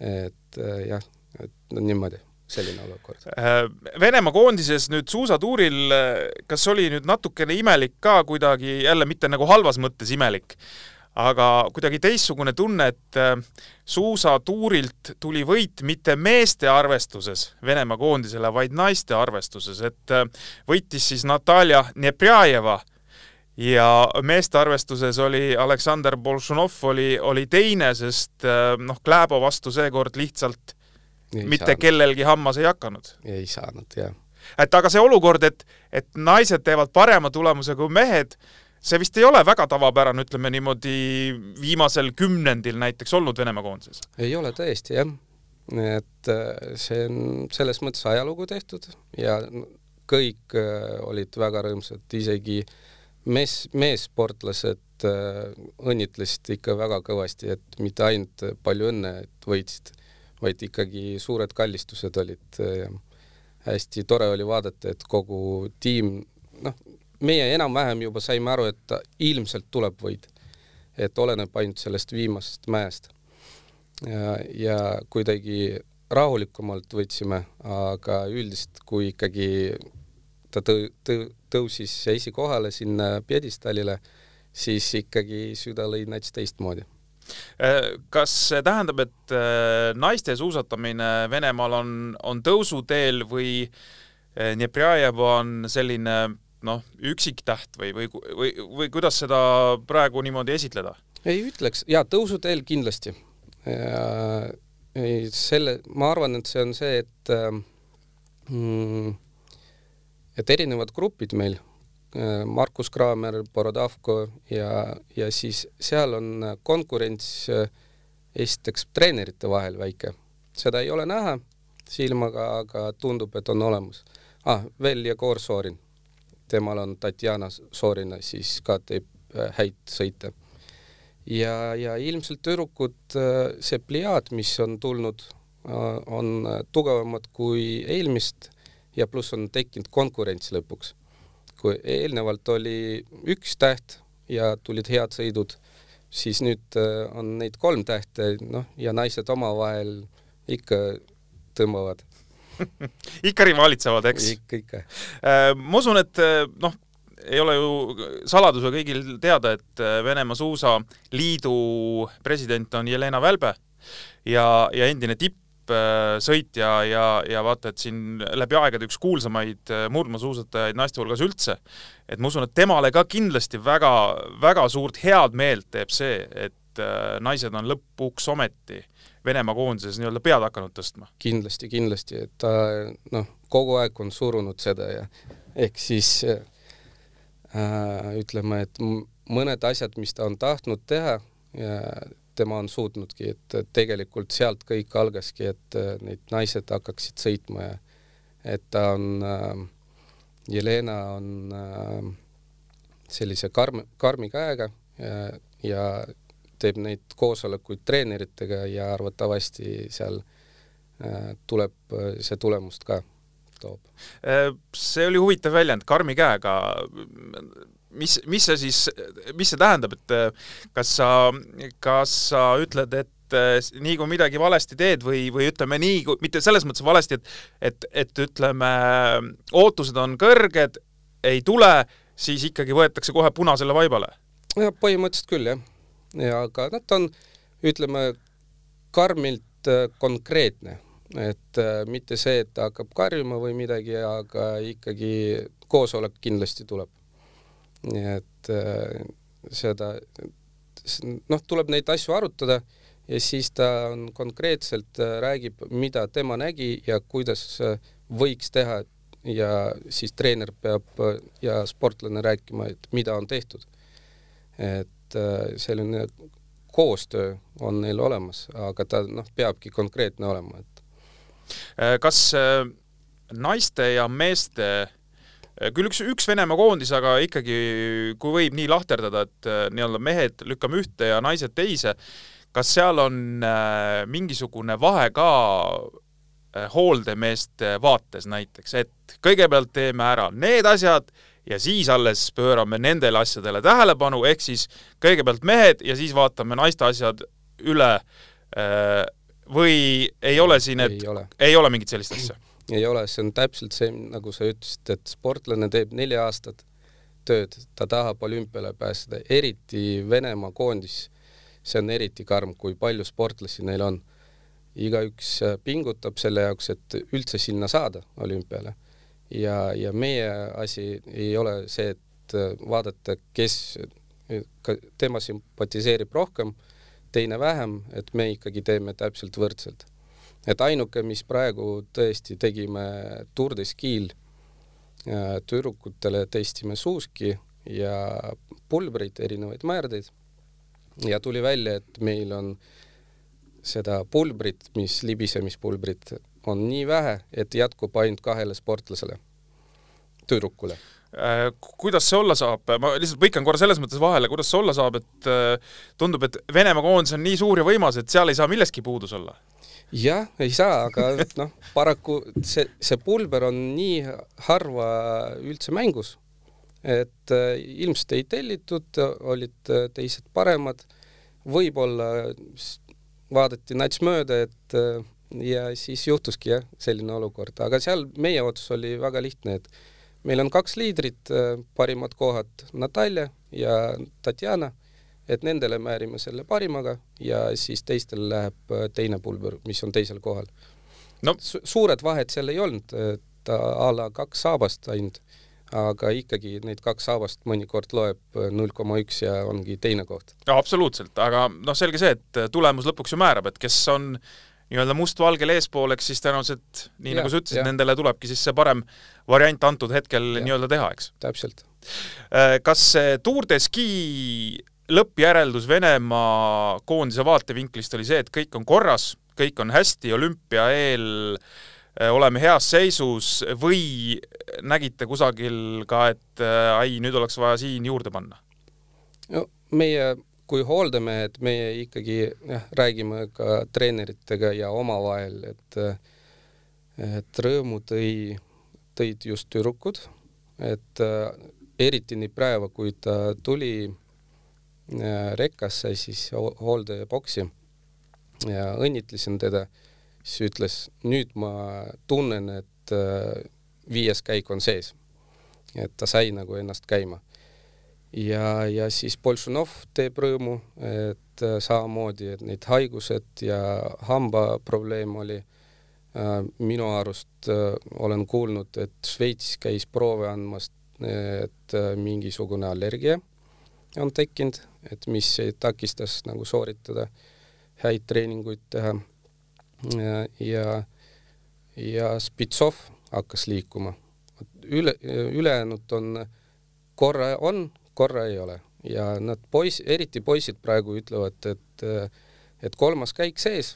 et äh, jah, et no niimoodi selline olukord. Äh, Venemaa koondises nüüd suusatuuril, äh, kas oli nüüd natukene imelik ka kuidagi, jälle mitte nagu halvas mõttes imelik, aga kuidagi teistsugune tunne, et äh, suusatuurilt tuli võit mitte meeste arvestuses Venemaa koondisele, vaid naiste arvestuses, et äh, võitis siis Natalja Neprjajeva ja meeste arvestuses oli Aleksander Bolšunov oli, oli teine, sest äh, noh, Kläbo vastu seekord lihtsalt ei mitte saanud. kellelgi hammas ei hakanud. ei saanud, jah. et aga see olukord, et, et naised teevad parema tulemuse kui mehed, see vist ei ole väga tavapärane, ütleme niimoodi, viimasel kümnendil näiteks olnud Venemaa koondises? ei ole tõesti, jah. et äh, see on selles mõttes ajalugu tehtud ja kõik äh, olid väga rõõmsad, isegi mees, meessportlased äh, õnnitlesid ikka väga kõvasti, et mitte ainult palju õnne, et võitsid, vaid ikkagi suured kallistused olid hästi tore oli vaadata, et kogu tiim, noh, meie enam-vähem juba saime aru, et ilmselt tuleb võit. et oleneb ainult sellest viimasest mäest. ja, ja kuidagi rahulikumalt võtsime, aga üldiselt, kui ikkagi ta tõ-, tõ-, tõusis esikohale sinna pjedestaalile, siis ikkagi süda lõi nats teistmoodi äh, kas see tähendab, et äh, naiste suusatamine Venemaal on, on tõusuteel või äh, on selline noh, üksiktäht või, või, või, või kuidas seda praegu niimoodi esitleda? ei ütleks, jaa, tõusuteel kindlasti. selle, ma arvan, et see on see, et mm, et erinevad grupid meil, Markus Kraamer, Borodavko ja, ja siis seal on konkurents esiteks treenerite vahel väike, seda ei ole näha silmaga, aga tundub, et on olemas. ah, veel Jegor Sorin temal on Tatjana Soorina, siis ka teeb äh, häid sõite. ja, ja ilmselt tüdrukud, äh, see pliaad, mis on tulnud, äh, on tugevamad kui eelmist ja pluss on tekkinud konkurents lõpuks. kui eelnevalt oli üks täht ja tulid head sõidud, siis nüüd on neid kolm tähte, noh, ja naised omavahel ikka tõmbavad [laughs] ikka rivaalitsevad, eks? ikka, ikka. Äh, ma usun, et äh, noh, ei ole ju saladus kõigil teada, et äh, Venemaa Suusaliidu president on Jelena Välbe ja, ja endine tippsõitja ja, ja vaata, et siin läbi aegade üks kuulsamaid murdmaasuusatajaid naiste hulgas üldse. et ma usun, et temale ka kindlasti väga, väga suurt head meelt teeb see, et naised on lõpuks ometi Venemaa koondises nii-öelda pead hakanud tõstma? kindlasti, kindlasti, et ta noh, kogu aeg on surunud seda ja ehk siis äh, ütleme, et mõned asjad, mis ta on tahtnud teha, tema on suutnudki, et tegelikult sealt kõik algaski, et äh, need naised hakkaksid sõitma ja et ta on äh,, Jelena on äh, sellise karm, karmi käega ja, ja teeb neid koosolekuid treeneritega ja arvatavasti seal äh, tuleb äh, see tulemust ka, toob. Äh, see oli huvitav väljend, karmi käega. mis, mis see siis, mis see tähendab, et kas sa, kas sa ütled, et nii kui midagi valesti teed või, või ütleme nii, mitte selles mõttes valesti, et et, et ütleme, ootused on kõrged, ei tule, siis ikkagi võetakse kohe punasele vaibale? jah, põhimõtteliselt küll, jah ja aga noh, ta on, ütleme, karmilt äh, konkreetne et äh, mitte see, et ta hakkab karjuma või midagi, aga ikkagi koosolek kindlasti tuleb. nii et äh, seda, noh, tuleb neid asju arutada ja siis ta on konkreetselt räägib, mida tema nägi ja kuidas võiks teha ja siis treener peab ja sportlane rääkima, et mida on tehtud. et selline koostöö on neil olemas, aga ta noh, peabki konkreetne olema, et. kas naiste ja meeste küll üks, üks Venemaa koondis, aga ikkagi, kui võib nii lahterdada, et nii-öelda mehed lükkame ühte ja naised teise, kas seal on äh, mingisugune vahe ka äh, hooldemeeste vaates näiteks, et kõigepealt teeme ära need asjad ja siis alles pöörame nendele asjadele tähelepanu, ehk siis kõigepealt mehed ja siis vaatame naiste asjad üle äh, või ei ole siin, et ei ole, ei ole mingit sellist asja? [clears throat] ei ole, see on täpselt see, nagu sa ütlesid, et sportlane teeb neli aastat tööd, ta tahab olümpiale pääseda, eriti Venemaa koondis see on eriti karm, kui palju sportlasi neil on. igaüks äh, pingutab selle jaoks, et üldse sinna saada olümpiale. Ja, ja meie asi ei ole see, et äh, vaadata, kes tema sümpatiseerib rohkem, teine vähem, et me ikkagi teeme täpselt võrdselt. et ainuke, mis praegu tõesti tegime Tour de Ski'l äh, tüdrukutele testima suuski ja pulbreid, erinevaid määrdeid ja tuli välja, et meil on seda pulbrit, mis libisemispulbrit on nii vähe, et jätkub ainult kahele sportlasele, tüdrukule. Äh, kuidas see olla saab, ma lihtsalt põikan korra selles mõttes vahele, kuidas see olla saab, et äh, tundub, et Venemaa koondis on nii suur ja võimas, et seal ei saa millestki puudus olla? jah, ei saa, aga noh, paraku see, see pulber on nii harva üldse mängus et äh, ilmselt ei tellitud, olid teised paremad, võib-olla vaadati nats mööda, et ja siis juhtuski jah, selline olukord, aga seal meie otsus oli väga lihtne, et meil on kaks liidrit, parimad kohad Natalja ja Tatjana, et nendele määrime selle parimaga ja siis teistel läheb teine pulber, mis on teisel kohal no.. Su suured vahed seal ei olnud, et a la kaks saabast ainult aga ikkagi neid kaks saabast mõnikord loeb äh, null koma üks ja ongi teine koht. absoluutselt, aga noh, selge see, et äh, tulemus lõpuks ju määrab, et kes on nii-öelda mustvalgel eespool, eks siis tõenäoliselt nii ja, nagu sa ütlesid, nendele tulebki siis see parem variant antud hetkel nii-öelda teha, eks? täpselt. Äh, kas Tour de Ski lõppjäreldus Venemaa koondise vaatevinklist oli see, et kõik on korras, kõik on hästi, olümpia eel äh, oleme heas seisus või nägite kusagil ka, et äh, ai, nüüd oleks vaja siin juurde panna? no meie kui hooldemehed, meie ikkagi jah, räägime ka treeneritega ja omavahel, et et rõõmu tõi, tõid just tüdrukud, et eriti nii praegu, kui ta tuli äh, rekkasse, siis hooldeboksi ja õnnitlesin teda siis ütles, nüüd ma tunnen, et äh, viies käik on sees. et ta sai nagu ennast käima. Ja, ja siis Boltšanov teeb rõõmu, et äh, samamoodi, et need haigused ja hambaprobleem oli äh, minu arust olen kuulnud, et Šveitsis käis proove andmas, et mingisugune allergia on tekkinud, et mis takistas nagu sooritada häid treeninguid teha ja, ja Spitsov hakkas liikuma. üle, ülejäänud on, korra on, korra ei ole ja nad poiss, eriti poisid praegu ütlevad, et, et kolmas käik sees,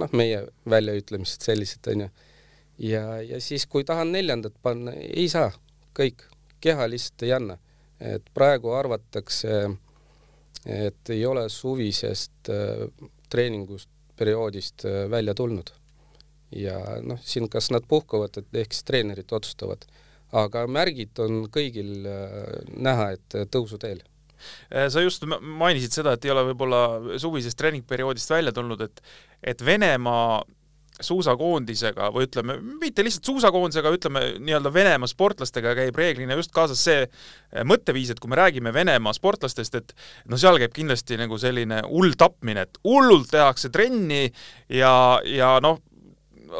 noh, meie väljaütlemised sellised onju. ja, ja siis, kui tahan neljandat panna, ei saa, kõik, keha lihtsalt ei anna. et praegu arvatakse, et ei ole suvisest treeningust perioodist välja tulnud. ja noh, siin kas nad puhkavad, et ehk siis treenerid otsustavad, aga märgid on kõigil äh, näha, et äh, tõusuteel. Sa just mainisid seda, et ei ole võib-olla suvisest treeningperioodist välja tulnud, et et Venemaa suusakoondisega või ütleme, mitte lihtsalt suusakoondisega, ütleme nii-öelda Venemaa sportlastega käib reeglina just kaasas see mõtteviis, et kui me räägime Venemaa sportlastest, et no seal käib kindlasti nagu selline hull tapmine, et hullult tehakse trenni ja, ja noh,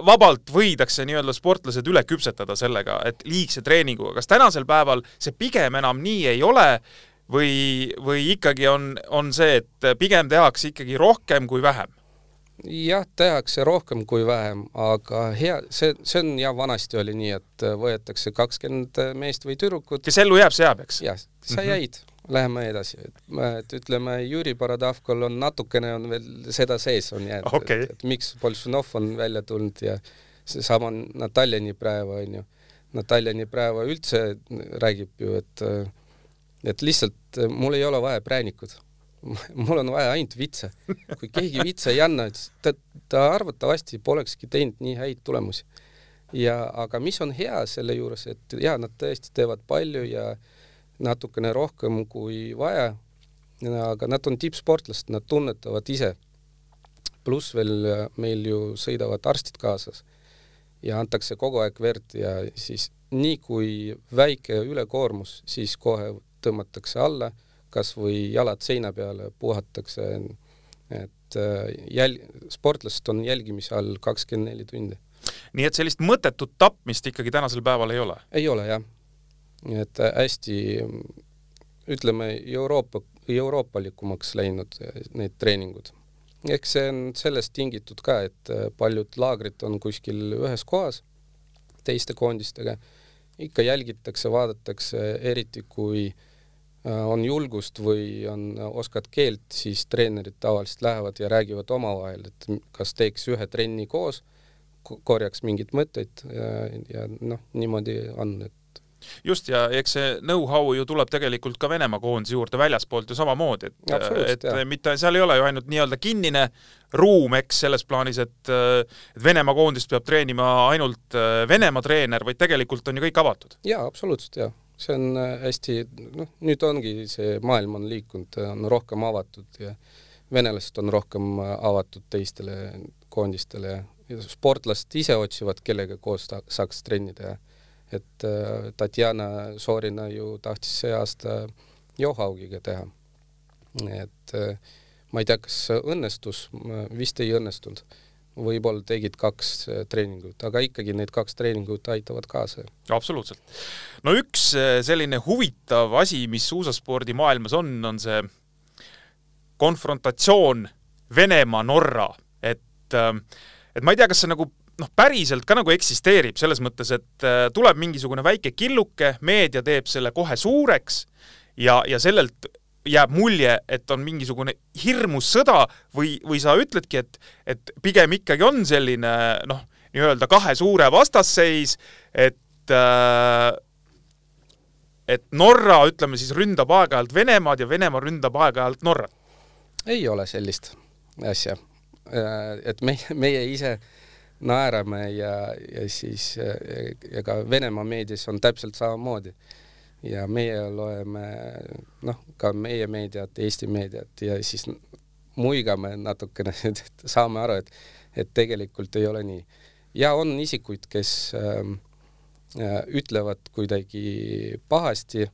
vabalt võidakse nii-öelda sportlased üle küpsetada sellega, et liigse treeninguga, kas tänasel päeval see pigem enam nii ei ole või, või ikkagi on, on see, et pigem tehakse ikkagi rohkem kui vähem? jah, tehakse rohkem kui vähem, aga hea, see, see on jah, vanasti oli nii, et võetakse kakskümmend meest või tüdrukut. kes ellu jääb, see jääb, eks? jah, sa mm -hmm. Läheme edasi, et, ütleme, Jüri Baradavkol on natukene on veel seda sees on jäänud okay., et, et miks Bolsunov on välja tulnud ja seesama Nataljani praegu onju. Nataljani praegu üldse räägib ju, et et lihtsalt mul ei ole vaja präänikut. [laughs] mul on vaja ainult vitse. kui keegi vitse ei anna, ta, ta arvatavasti polekski teinud nii häid tulemusi. ja aga mis on hea selle juures, et jaa, nad tõesti teevad palju ja äh, natukene rohkem kui vaja. aga nad on tippsportlased, nad tunnetavad ise. pluss veel äh, meil ju sõidavad arstid kaasas ja antakse kogu aeg verd ja siis nii kui väike ülekoormus, siis kohe tõmmatakse alla, kas või jalad seina peale, puhatakse, et äh, jäl-, sportlased on jälgimise all kakskümmend neli tundi. nii et sellist mõttetut tapmist ikkagi tänasel päeval ei ole? ei ole jah et äh, hästi ütleme, Euroopa, euroopalikumaks läinud äh, need treeningud. eks see on sellest tingitud ka, et äh, paljud laagrid on kuskil ühes kohas teiste koondistega, ikka jälgitakse, vaadatakse, eriti kui on julgust või on, oskad keelt, siis treenerid tavaliselt lähevad ja räägivad omavahel, et kas teeks ühe trenni koos, korjaks mingeid mõtteid ja, ja noh, niimoodi on, et just, ja eks see know-how ju tuleb tegelikult ka Venemaa koondise juurde väljaspoolt ju samamoodi, et, et jah. mitte, seal ei ole ju ainult nii-öelda kinnine ruum, eks, selles plaanis, et et Venemaa koondist peab treenima ainult äh, Venemaa treener, vaid tegelikult on ju kõik avatud. jaa, absoluutselt, jah. see on äh, hästi, noh, nüüd ongi see maailm on liikunud, on rohkem avatud ja venelased on rohkem äh, avatud teistele koondistele ja sportlased ise otsivad, kellega koos saaks trenni teha et äh, Tatjana Soorina ju tahtis see aasta Johaugiga teha. et äh, ma ei tea, kas õnnestus, vist ei õnnestunud. võib-olla tegid kaks äh, treeningut, aga ikkagi need kaks treeningut aitavad kaasa. absoluutselt. no üks selline huvitav asi, mis suusaspordi maailmas on, on see konfrontatsioon Venemaa-Norra, et et ma ei tea, kas see nagu noh, päriselt ka nagu eksisteerib, selles mõttes, et äh, tuleb mingisugune väike killuke, meedia teeb selle kohe suureks ja, ja sellelt jääb mulje, et on mingisugune hirmus sõda või, või sa ütledki, et, et pigem ikkagi on selline noh, nii-öelda kahe suure vastasseis, et äh, et Norra, ütleme siis, ründab aeg-ajalt Venemaad ja Venemaa ründab aeg-ajalt Norrat? ei ole sellist asja. Äh, et meie, meie ise äh, naerame ja, ja siis ja ka Venemaa meedias on täpselt samamoodi. ja meie loeme noh, ka meie meediat, Eesti meediat ja siis muigame natukene, [laughs] et saame aru, et, et tegelikult ei ole nii. ja on isikuid, kes ähm, äh, ütlevad kuidagi pahasti,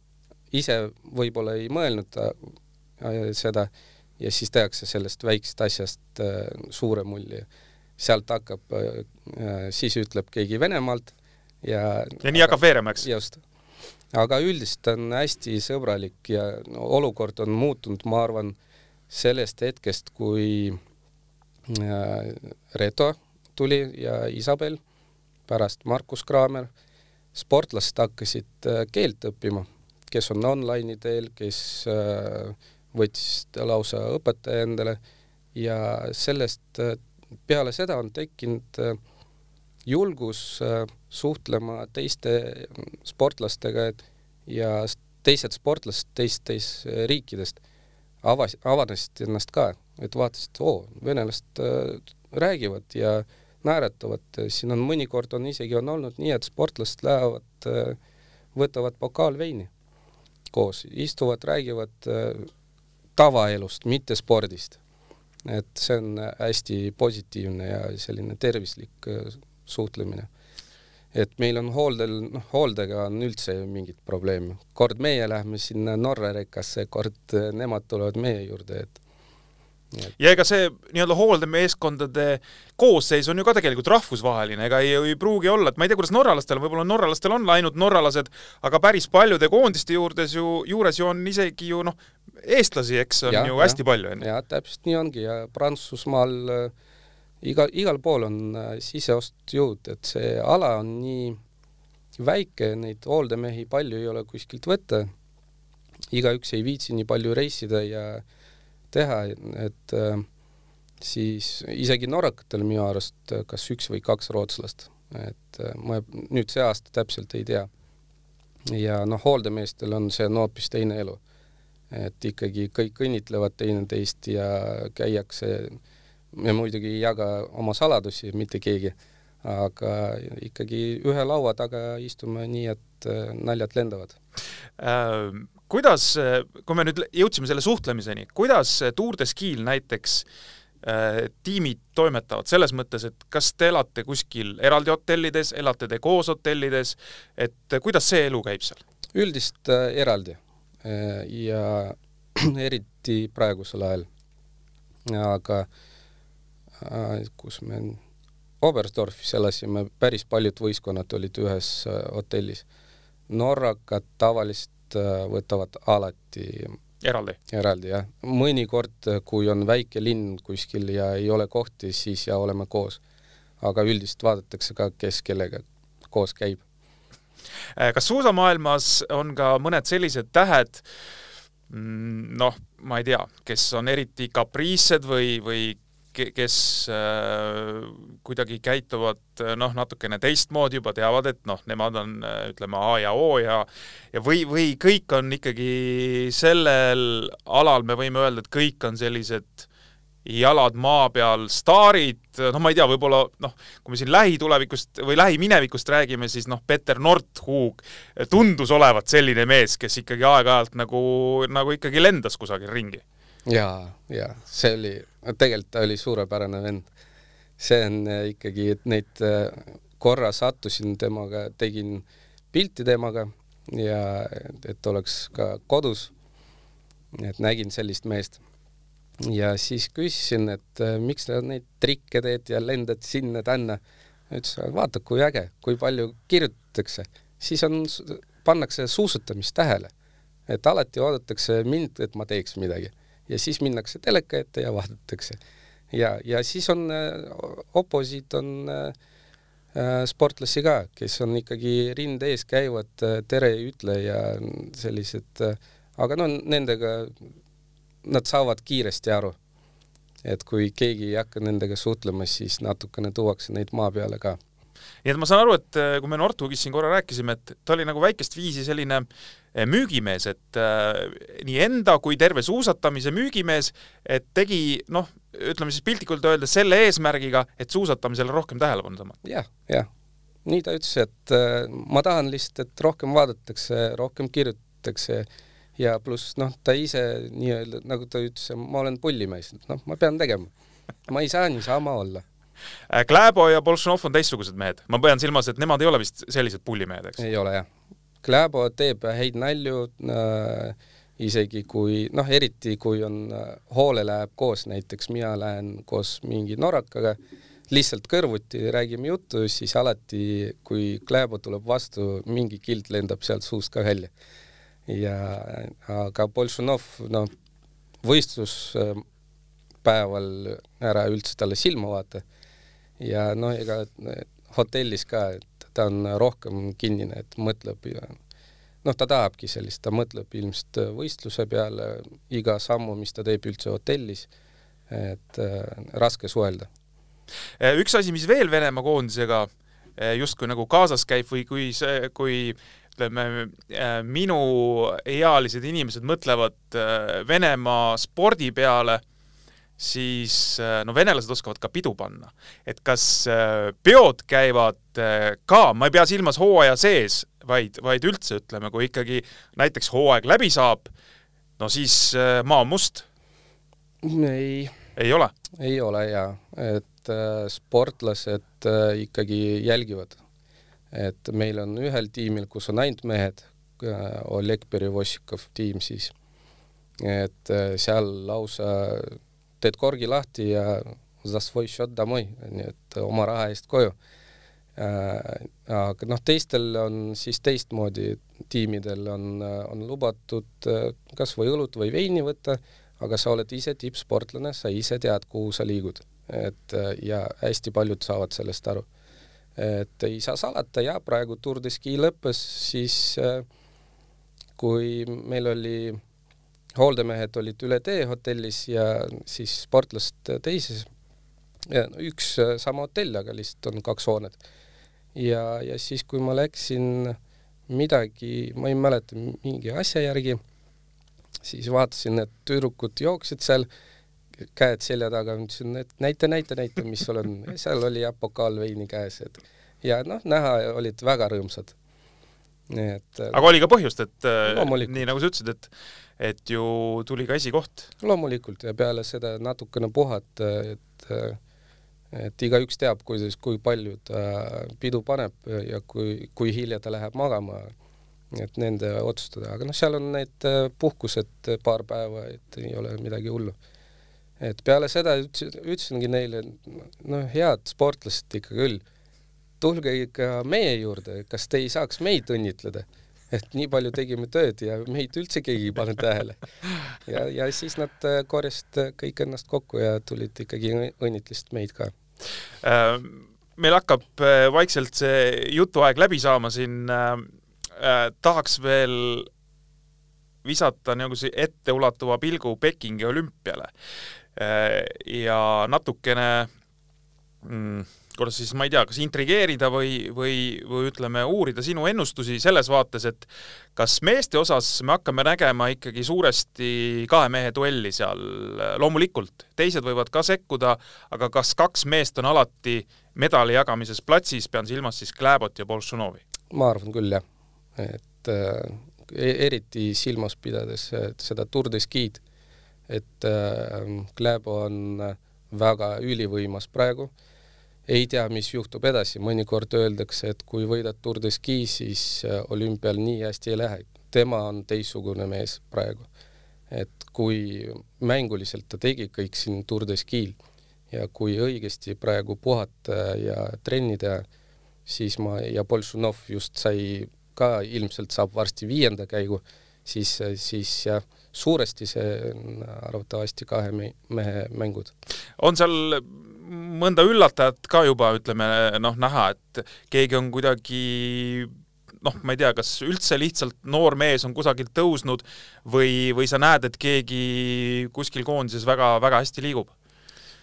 ise võib-olla ei mõelnud seda ja siis tehakse sellest väiksest asjast äh, suure mulje sealt hakkab, äh, siis ütleb keegi Venemaalt ja ja nii hakkab veerema, eks? just. aga üldiselt on hästi sõbralik ja no, olukord on muutunud, ma arvan, sellest hetkest, kui äh, Reto tuli ja Isabel, pärast Markus Kraamer, sportlased hakkasid äh, keelt õppima, kes on online'i teel, kes võttis lausa õpetaja endale ja sellest peale seda on tekkinud äh, julgus äh, suhtlema teiste sportlastega ja teised sportlased teistest riikidest avas, avanesid ennast ka, et vaatasid, oo, venelased äh, räägivad ja naeratavad, siin on mõnikord on isegi on olnud nii, et sportlased lähevad, võtavad pokaal veini koos, istuvad, räägivad tavaelust, mitte spordist et see on hästi positiivne ja selline tervislik äh, suhtlemine. et meil on hooldel, noh, hooldega on üldse mingit probleemi. kord meie lähme sinna Norra rekasse, kord äh, nemad tulevad meie juurde, et ja ega see nii-öelda hooldemeeskondade koosseis on ju ka tegelikult rahvusvaheline, ega ei, ei pruugi olla, et ma ei tea, kuidas norralastel, võib-olla norralastel on ainult norralased, aga päris paljude koondiste juurdes ju, juures ju on isegi ju noh, eestlasi, eks, on ja, ju hästi ja, palju. jaa, täpselt nii ongi ja Prantsusmaal äh, iga, igal pool on äh, siseostjõud, et see ala on nii väike, neid hooldemehi palju ei ole kuskilt võtta. igaüks ei viitsi nii palju reisida ja teha, et äh, siis isegi norrakatel minu arust kas üks või kaks rootslast, et äh, ma nüüd see aasta täpselt ei tea. ja noh, hooldemeestel on see on hoopis teine elu. et ikkagi kõik õnnitlevad teineteist ja käiakse ja muidugi ei jaga oma saladusi mitte keegi aga ikkagi ühe laua taga istume nii, et äh, naljad lendavad äh,. Kuidas, kui me nüüd jõudsime selle suhtlemiseni, kuidas Tour de Ski'l näiteks äh, tiimid toimetavad selles mõttes, et kas te elate kuskil eraldi hotellides, elate te koos hotellides, et kuidas see elu käib seal? üldist eraldi ja [clears throat] eriti praegusel ajal. aga kus me Oberstdorfis elasime, päris paljud võistkonnad olid ühes hotellis. norrakad tavaliselt võtavad alati eraldi, eraldi jah, mõnikord, kui on väike linn kuskil ja ei ole kohti, siis ja oleme koos. aga üldiselt vaadatakse ka, kes kellega koos käib. Äh, kas suusamaailmas on ka mõned sellised tähed, mm, noh, ma ei tea, kes on eriti kapriissed või, või kes äh, kuidagi käituvad äh, noh, natukene teistmoodi, juba teavad, et noh, nemad on äh, ütleme A ja O ja ja või, või kõik on ikkagi sellel alal, me võime öelda, et kõik on sellised jalad maa peal staarid, noh, ma ei tea, võib-olla noh, kui me siin lähitulevikust või lähiminevikust räägime, siis noh, Peter Nordhug tundus olevat selline mees, kes ikkagi aeg-ajalt nagu, nagu ikkagi lendas kusagil ringi ja, ja see oli, tegelikult ta oli suurepärane vend. see on äh, ikkagi, et neid äh, korra sattusin temaga, tegin pilti temaga ja et oleks ka kodus. et nägin sellist meest. ja siis küsisin, et äh, miks sa neid trikke teed ja lendad sinna-tänna. ütles, vaata, kui äge, kui palju kirjutatakse, siis on, pannakse suusatamist tähele. et alati oodatakse mind, et ma teeks midagi ja siis minnakse teleka ette ja vaadatakse. ja, ja siis on äh, oposiit on äh, äh, sportlasi ka, kes on ikkagi rinde ees, käivad, tere ei ütle ja sellised, aga no nendega, nad saavad kiiresti aru. et kui keegi ei hakka nendega suhtlema, siis natukene tuuakse neid maa peale ka nii et ma saan aru, et kui me Northugist siin korra rääkisime, et ta oli nagu väikest viisi selline äh, müügimees, et äh, nii enda kui terve suusatamise müügimees, et tegi noh, ütleme siis piltlikult öeldes selle eesmärgiga, et suusatamisele rohkem tähelepanu tõmmata ja,. jah, jah. nii ta ütles, et äh, ma tahan lihtsalt, et rohkem vaadatakse, rohkem kirjutatakse ja pluss noh, ta ise nii-öelda, nagu ta ütles, ma olen pullimees, noh, ma pean tegema. ma ei saa niisama olla Äh, Kläbo ja Boltšanov on teistsugused mehed, ma pean silmas, et nemad ei ole vist sellised pullimehed, eks? ei ole jah. Kläbo teeb häid nalju äh,, isegi kui noh, eriti kui on äh, hoole läheb koos, näiteks mina lähen koos mingi norrakaga, lihtsalt kõrvuti räägime juttu, siis alati, kui Kläbo tuleb vastu, mingi kild lendab sealt suust ka välja. ja aga Boltšanov, noh, võistluspäeval ära üldse talle silma vaata ja noh, ega hotellis ka, et ta on rohkem kinnine, et mõtleb noh, ta tahabki sellist, ta mõtleb ilmselt võistluse peale, iga sammu, mis ta teeb üldse hotellis, et äh, raske suhelda. Äh, üks asi, mis veel Venemaa koondisega äh, justkui nagu kaasas käib või kui see, kui ütleme, minuealised inimesed mõtlevad Venemaa spordi peale siis äh, no venelased oskavad ka pidu panna. et kas äh, peod käivad äh, ka, ma ei pea silmas hooaja sees, vaid, vaid üldse ütleme, kui ikkagi näiteks hooaeg läbi saab, no siis maa on must? ei. ei ole? ei ole jaa, et äh, sportlased äh, ikkagi jälgivad. et meil on ühel tiimil, kus on ainult mehed äh,, Oleg Perevossikov tiim siis, et seal lausa teed korgi lahti ja nii et oma raha eest koju Äh, aga noh, teistel on siis teistmoodi, tiimidel on, on lubatud äh, kas või õlut või veini võtta, aga sa oled ise tippsportlane, sa ise tead, kuhu sa liigud, et äh, ja hästi paljud saavad sellest aru. et ei saa salata ja praegu Tour de Ski lõppes, siis kui meil oli, hooldemehed olid üle tee hotellis ja siis sportlased teises, üks sama hotell, aga lihtsalt on kaks hoonet ja, ja siis, kui ma läksin midagi, ma ei mäleta, mingi asja järgi, siis vaatasin, et tüdrukud jooksid seal, käed selja taga, ütlesin, et näita, näita, näita, mis sul on. seal oli jah, pokaal veini käes, et ja noh, näha olid väga rõõmsad. Nii et aga oli ka põhjust, et äh, nii nagu sa ütlesid, et et ju tuli ka esikoht? loomulikult ja peale seda natukene puhata, et äh, et igaüks teab, kuidas, kui palju ta pidu paneb ja kui, kui hilja ta läheb magama, et nende otsustada, aga noh, seal on need äh, puhkused paar päeva, et ei ole midagi hullu. et peale seda ütlesin, ütlesingi neile, noh, head sportlased ikka küll, tulge ikka meie juurde, kas te ei saaks meid õnnitleda? et nii palju tegime tööd ja meid üldse keegi ei pannud tähele. ja, ja siis nad äh, korjasid äh, kõik ennast kokku ja tulid ikkagi õnnitlesid meid ka. Äh, meil hakkab vaikselt see jutuaeg läbi saama siin. tahaks veel visata see etteulatuva pilgu Pekingi olümpiale ja natukene mm, kuidas siis, ma ei tea, kas intrigeerida või, või, või ütleme, uurida sinu ennustusi selles vaates, et kas meeste osas me hakkame nägema ikkagi suuresti kahe mehe duelli seal, loomulikult, teised võivad ka sekkuda, aga kas kaks meest on alati medali jagamises platsis, pean silmas siis Kläbot ja Boltšunovi? ma arvan küll, jah. et äh, eriti silmas pidades seda Tour de Ski'd, et äh, Kläbo on väga ülivõimas praegu äh, ei tea, mis juhtub edasi, mõnikord öeldakse, et kui võidad Tour de Ski, siis äh, olümpial nii hästi ei lähe. tema on teistsugune mees praegu. et kui mänguliselt ta tegi kõik siin Tour de Ski'l ja kui õigesti praegu puhata ja trenni teha, siis ma ja Boltšunov just sai ka ilmselt saab varsti viienda käigu, siis, siis jah, suuresti see on arvatavasti kahe mehe mängud. on seal mõnda üllatajat ka juba, ütleme noh, näha, et keegi on kuidagi noh, ma ei tea, kas üldse lihtsalt noor mees on kusagilt tõusnud või, või sa näed, et keegi kuskil koondises väga-väga hästi liigub?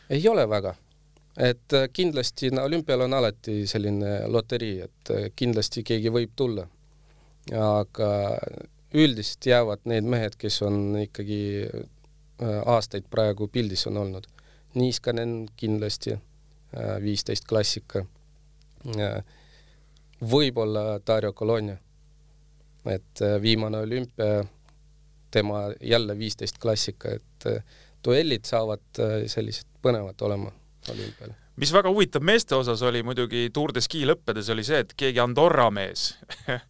ei ole väga, et äh, kindlasti no, olümpial on alati selline loterii, et äh, kindlasti keegi võib tulla. aga üldiselt jäävad need mehed, kes on ikkagi äh, aastaid praegu pildis on olnud Niiskanen kindlasti, äh, viisteist klassika. Äh, võib-olla Dario Colonia, et äh, viimane olümpia, tema jälle viisteist klassika, et duellid saavad sellised põnevad olema olümpial mis väga huvitav meeste osas oli muidugi Tour de Ski lõppedes, oli see, et keegi Andorra mees [laughs]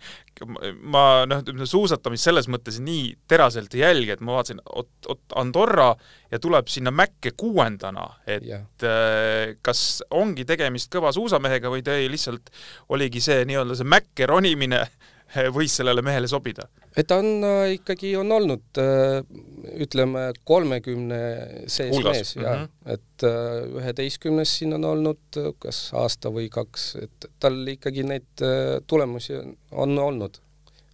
ma noh, suusatamist selles mõttes nii teraselt ei jälgi, et ma vaatasin, oot, oot Andorra ja tuleb sinna mäkke kuuendana, et yeah. Äh, kas ongi tegemist kõva suusamehega või ta lihtsalt oligi see nii-öelda see mäkke ronimine [laughs] [laughs] võis sellele mehele sobida? et ta on äh, ikkagi, on olnud äh, ütleme, kolmekümne sees Hulgas. mees ja mm -hmm. et äh, üheteistkümnes siin on olnud kas aasta või kaks, et tal ikkagi neid tulemusi on olnud,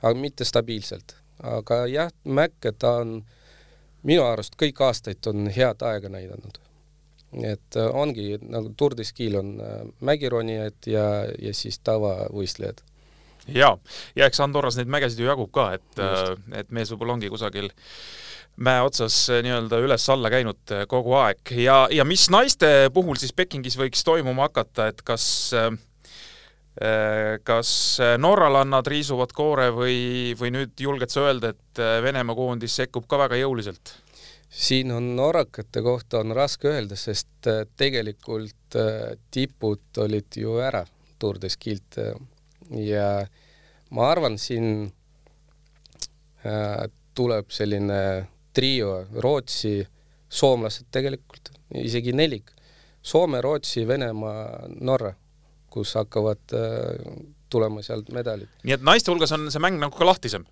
aga mitte stabiilselt. aga jah, Mäkke ta on minu arust kõik aastaid on head aega näidanud. et ongi nagu Tour de Ski'l on mägironijad ja, ja siis tavavõistlejad ja, ja eks Andorras neid mägesid ju jagub ka, et, äh, et mees võib-olla ongi kusagil mäe otsas äh, nii-öelda üles-alla käinud äh, kogu aeg. Ja, ja mis naiste puhul siis Pekingis võiks toimuma hakata, et kas kas norralannad riisuvad koore või, või nüüd julged sa öelda, et Venemaa koondis sekkub ka väga jõuliselt? siin on norrakate kohta on raske öelda, sest tegelikult tipud olid ju ära Tour de Skilt ja ma arvan, siin äh, tuleb selline trio Rootsi, soomlased tegelikult, isegi nelik. Soome, Rootsi, Venemaa, Norra, kus hakkavad äh, tulema sealt medalid. nii et naiste hulgas on see mäng nagu ka lahtisem?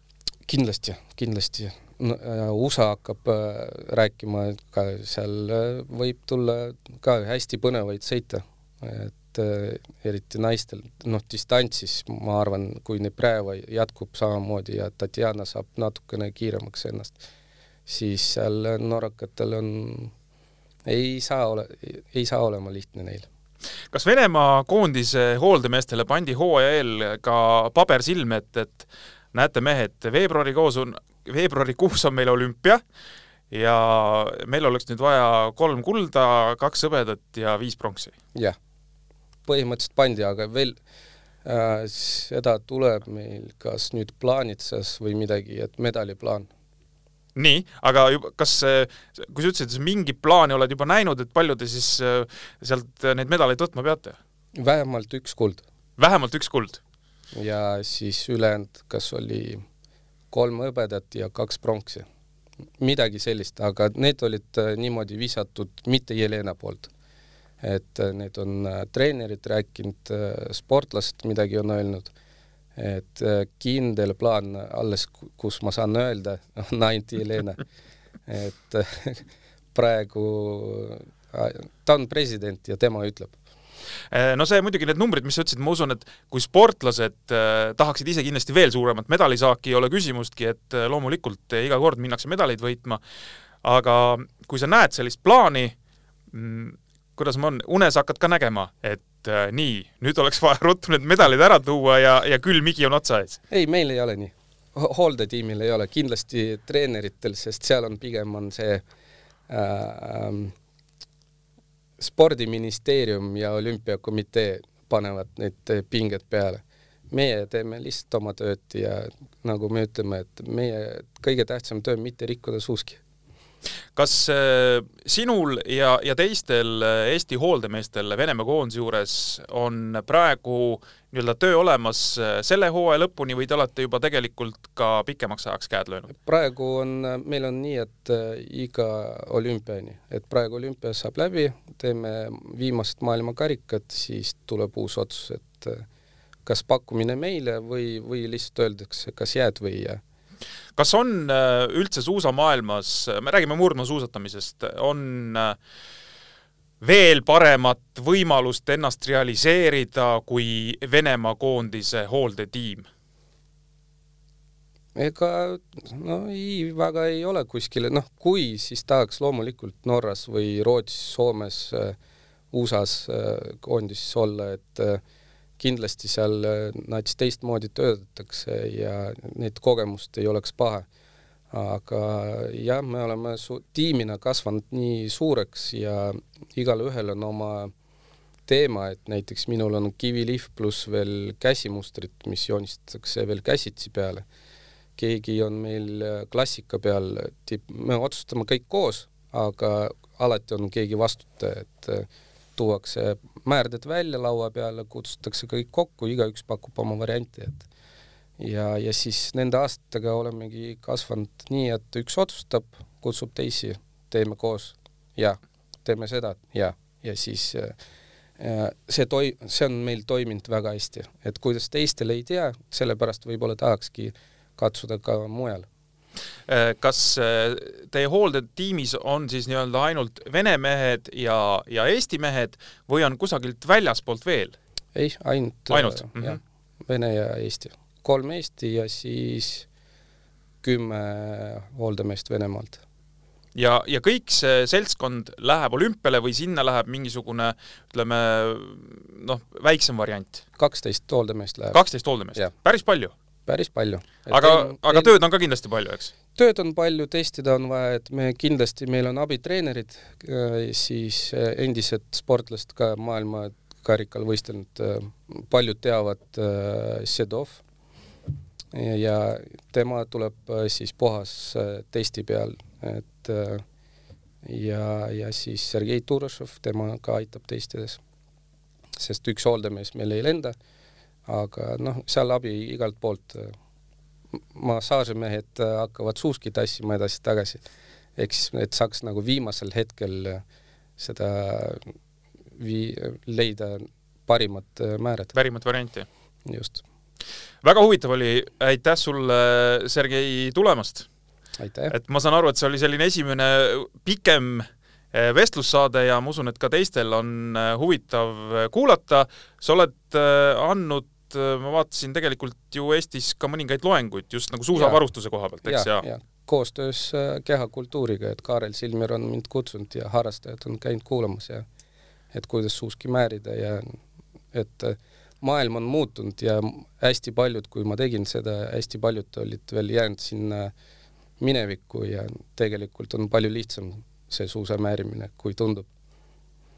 kindlasti, kindlasti no,. USA hakkab äh, rääkima, et ka seal äh, võib tulla ka hästi põnevaid sõite, et äh, eriti naistel, noh, distantsis ma arvan, kui Nepreva jätkub samamoodi ja Tatjana saab natukene kiiremaks ennast, siis seal norrakatel on ei saa ole, ei saa olema lihtne neil kas Venemaa koondise hooldemeestele pandi hooaja eel ka paber silme, et, et näete, mehed, veebruarikuus on, veebruarikuus on meil olümpia ja meil oleks nüüd vaja kolm kulda, kaks hõbedat ja viis pronksi. jah, põhimõtteliselt pandi, aga veel äh, seda tuleb meil kas nüüd plaanitsas või midagi, et medaliplaan nii, aga juba, kas, kui sa ütlesid, et mingi plaani oled juba näinud, et palju te siis äh, sealt neid medaleid võtma peate? vähemalt üks kuld. vähemalt üks kuld? ja siis ülejäänud, kas oli kolm hõbedat ja kaks pronksi. midagi sellist, aga need olid äh, niimoodi visatud mitte Jelena poolt. Et äh, need on treenerid rääkinud, sportlased midagi on öelnud. Et äh, kindel plaan alles, kus ma saan öelda, on [laughs] ainult Jelena. et äh, praegu äh, ta on president ja tema ütleb. No see muidugi, need numbrid, mis sa ütlesid, ma usun, et kui sportlased äh, tahaksid ise kindlasti veel suuremat medalisaaki, ei ole küsimustki, et äh, loomulikult äh, iga kord minnakse medaleid võitma, aga kui sa näed sellist plaani mm,, kuidas ma on, unes hakkad ka nägema, et äh, nii, nüüd oleks vaja [laughs] ruttu need medalid ära tuua ja, ja küll Migi on otsa ees? ei, meil ei ole nii. hooldetiimil ei ole, kindlasti treeneritel, sest seal on pigem on see äh, spordiministeerium ja olümpiakomitee panevad need pinged peale. meie teeme lihtsalt oma tööd ja nagu me ütleme, et meie kõige tähtsam töö on mitte rikkuda suuski kas äh, sinul ja, ja teistel äh, Eesti hooldemeestel Venemaa koondise juures on praegu nii-öelda töö olemas äh, selle hooaja lõpuni või te olete juba tegelikult ka pikemaks ajaks käed löönud? praegu on, meil on nii, et iga olümpiani, et praegu olümpia saab läbi, teeme viimased maailmakarikad, siis tuleb uus otsus, et kas pakkumine meile või, või lihtsalt öeldakse, kas jääd või ei jää kas on äh, üldse suusamaailmas, me räägime murdmaasuusatamisest, on äh, veel paremat võimalust ennast realiseerida kui Venemaa koondise hooldetiim? ega no ei, väga ei ole kuskile, noh, kui, siis tahaks loomulikult Norras või Rootsis, Soomes, äh, USA-s koondises olla, et äh, kindlasti seal äh, nats teistmoodi töötatakse ja neid kogemust ei oleks paha. aga jah, me oleme su-, tiimina kasvanud nii suureks ja igalühel on oma teema, et näiteks minul on kivilihv pluss veel käsimustrid, mis joonistatakse veel käsitsi peale. keegi on meil äh, klassika peal, me otsustame kõik koos, aga alati on keegi vastutaja, et äh, tuuakse määrded välja laua peale, kutsutakse kõik kokku, igaüks pakub oma varianti, et ja, ja siis nende aastatega olemegi kasvanud nii, et üks otsustab, kutsub teisi, teeme koos ja teeme seda ja, ja siis äh, see toi-, see on meil toiminud väga hästi, et kuidas teistel ei tea, sellepärast võib-olla tahakski katsuda ka mujal kas äh, teie hooldetiimis on siis nii-öelda ainult vene mehed ja, ja eesti mehed või on kusagilt väljaspoolt veel? ei, ainult, ainult? Mm -hmm. jah, vene ja eesti. kolm Eesti ja siis kümme hooldemeest Venemaalt ja, ja kõik see seltskond läheb olümpiale või sinna läheb mingisugune ütleme noh, väiksem variant? kaksteist hooldemeest läheb. kaksteist hooldemeest, päris palju? Päris palju. aga, aga tööd on ka kindlasti palju, eks? tööd on palju, testida on vaja, et me kindlasti, meil on abitreenerid, äh, siis äh, endised sportlased ka maailmakarikal võistelnud, äh, paljud teavad Sedov ja tema tuleb siis puhas testi peal, et ja, ja siis Sergei Turošov, tema ka aitab testides, sest üks hooldemees meil ei lenda aga noh, seal abi igalt poolt. massaažimehed hakkavad suuski tassima edasi-tagasi, eks, et saaks nagu viimasel hetkel seda vii-, leida parimat määret. parimat varianti. just. väga huvitav oli, aitäh sulle, Sergei, tulemast! et ma saan aru, et see oli selline esimene pikem vestlussaade ja ma usun, et ka teistel on huvitav kuulata. sa oled eh, andnud ma vaatasin tegelikult ju Eestis ka mõningaid loenguid just nagu suusavarustuse koha pealt, eks, ja, ja.? koostöös kehakultuuriga, et Kaarel Silmer on mind kutsunud ja harrastajad on käinud kuulamas ja et kuidas suuski määrida ja et maailm on muutunud ja hästi paljud, kui ma tegin seda, hästi paljud olid veel jäänud sinna äh, minevikku ja tegelikult on palju lihtsam see suusa määrimine, kui tundub.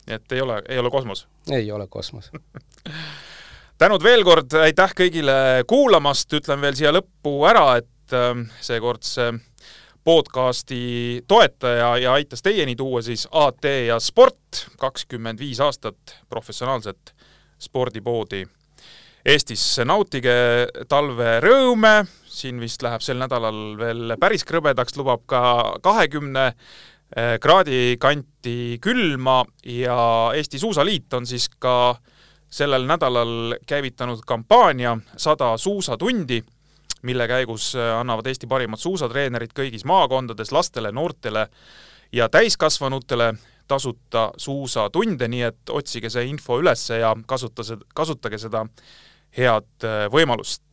et ei ole, ei ole kosmos? ei ole kosmos [laughs] tänud veel kord, aitäh kõigile kuulamast, ütlen veel siia lõppu ära, et ähm, seekordse podcasti toetaja ja aitas teieni tuua siis AT ja Sport, kakskümmend viis aastat professionaalset spordipoodi Eestis. nautige talverõõme, siin vist läheb sel nädalal veel päris krõbedaks, lubab ka kahekümne eh, kraadi kanti külma ja Eesti Suusaliit on siis ka sellel nädalal käivitanud kampaania sada suusatundi, mille käigus eh, annavad Eesti parimad suusatreenerid kõigis maakondades lastele, noortele ja täiskasvanutele tasuta suusatunde, nii et otsige see info üles ja kasuta seda, kasutage seda head äh, võimalust.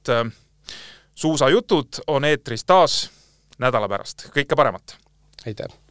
suusajutud on eetris taas nädala pärast, kõike paremat! aitäh!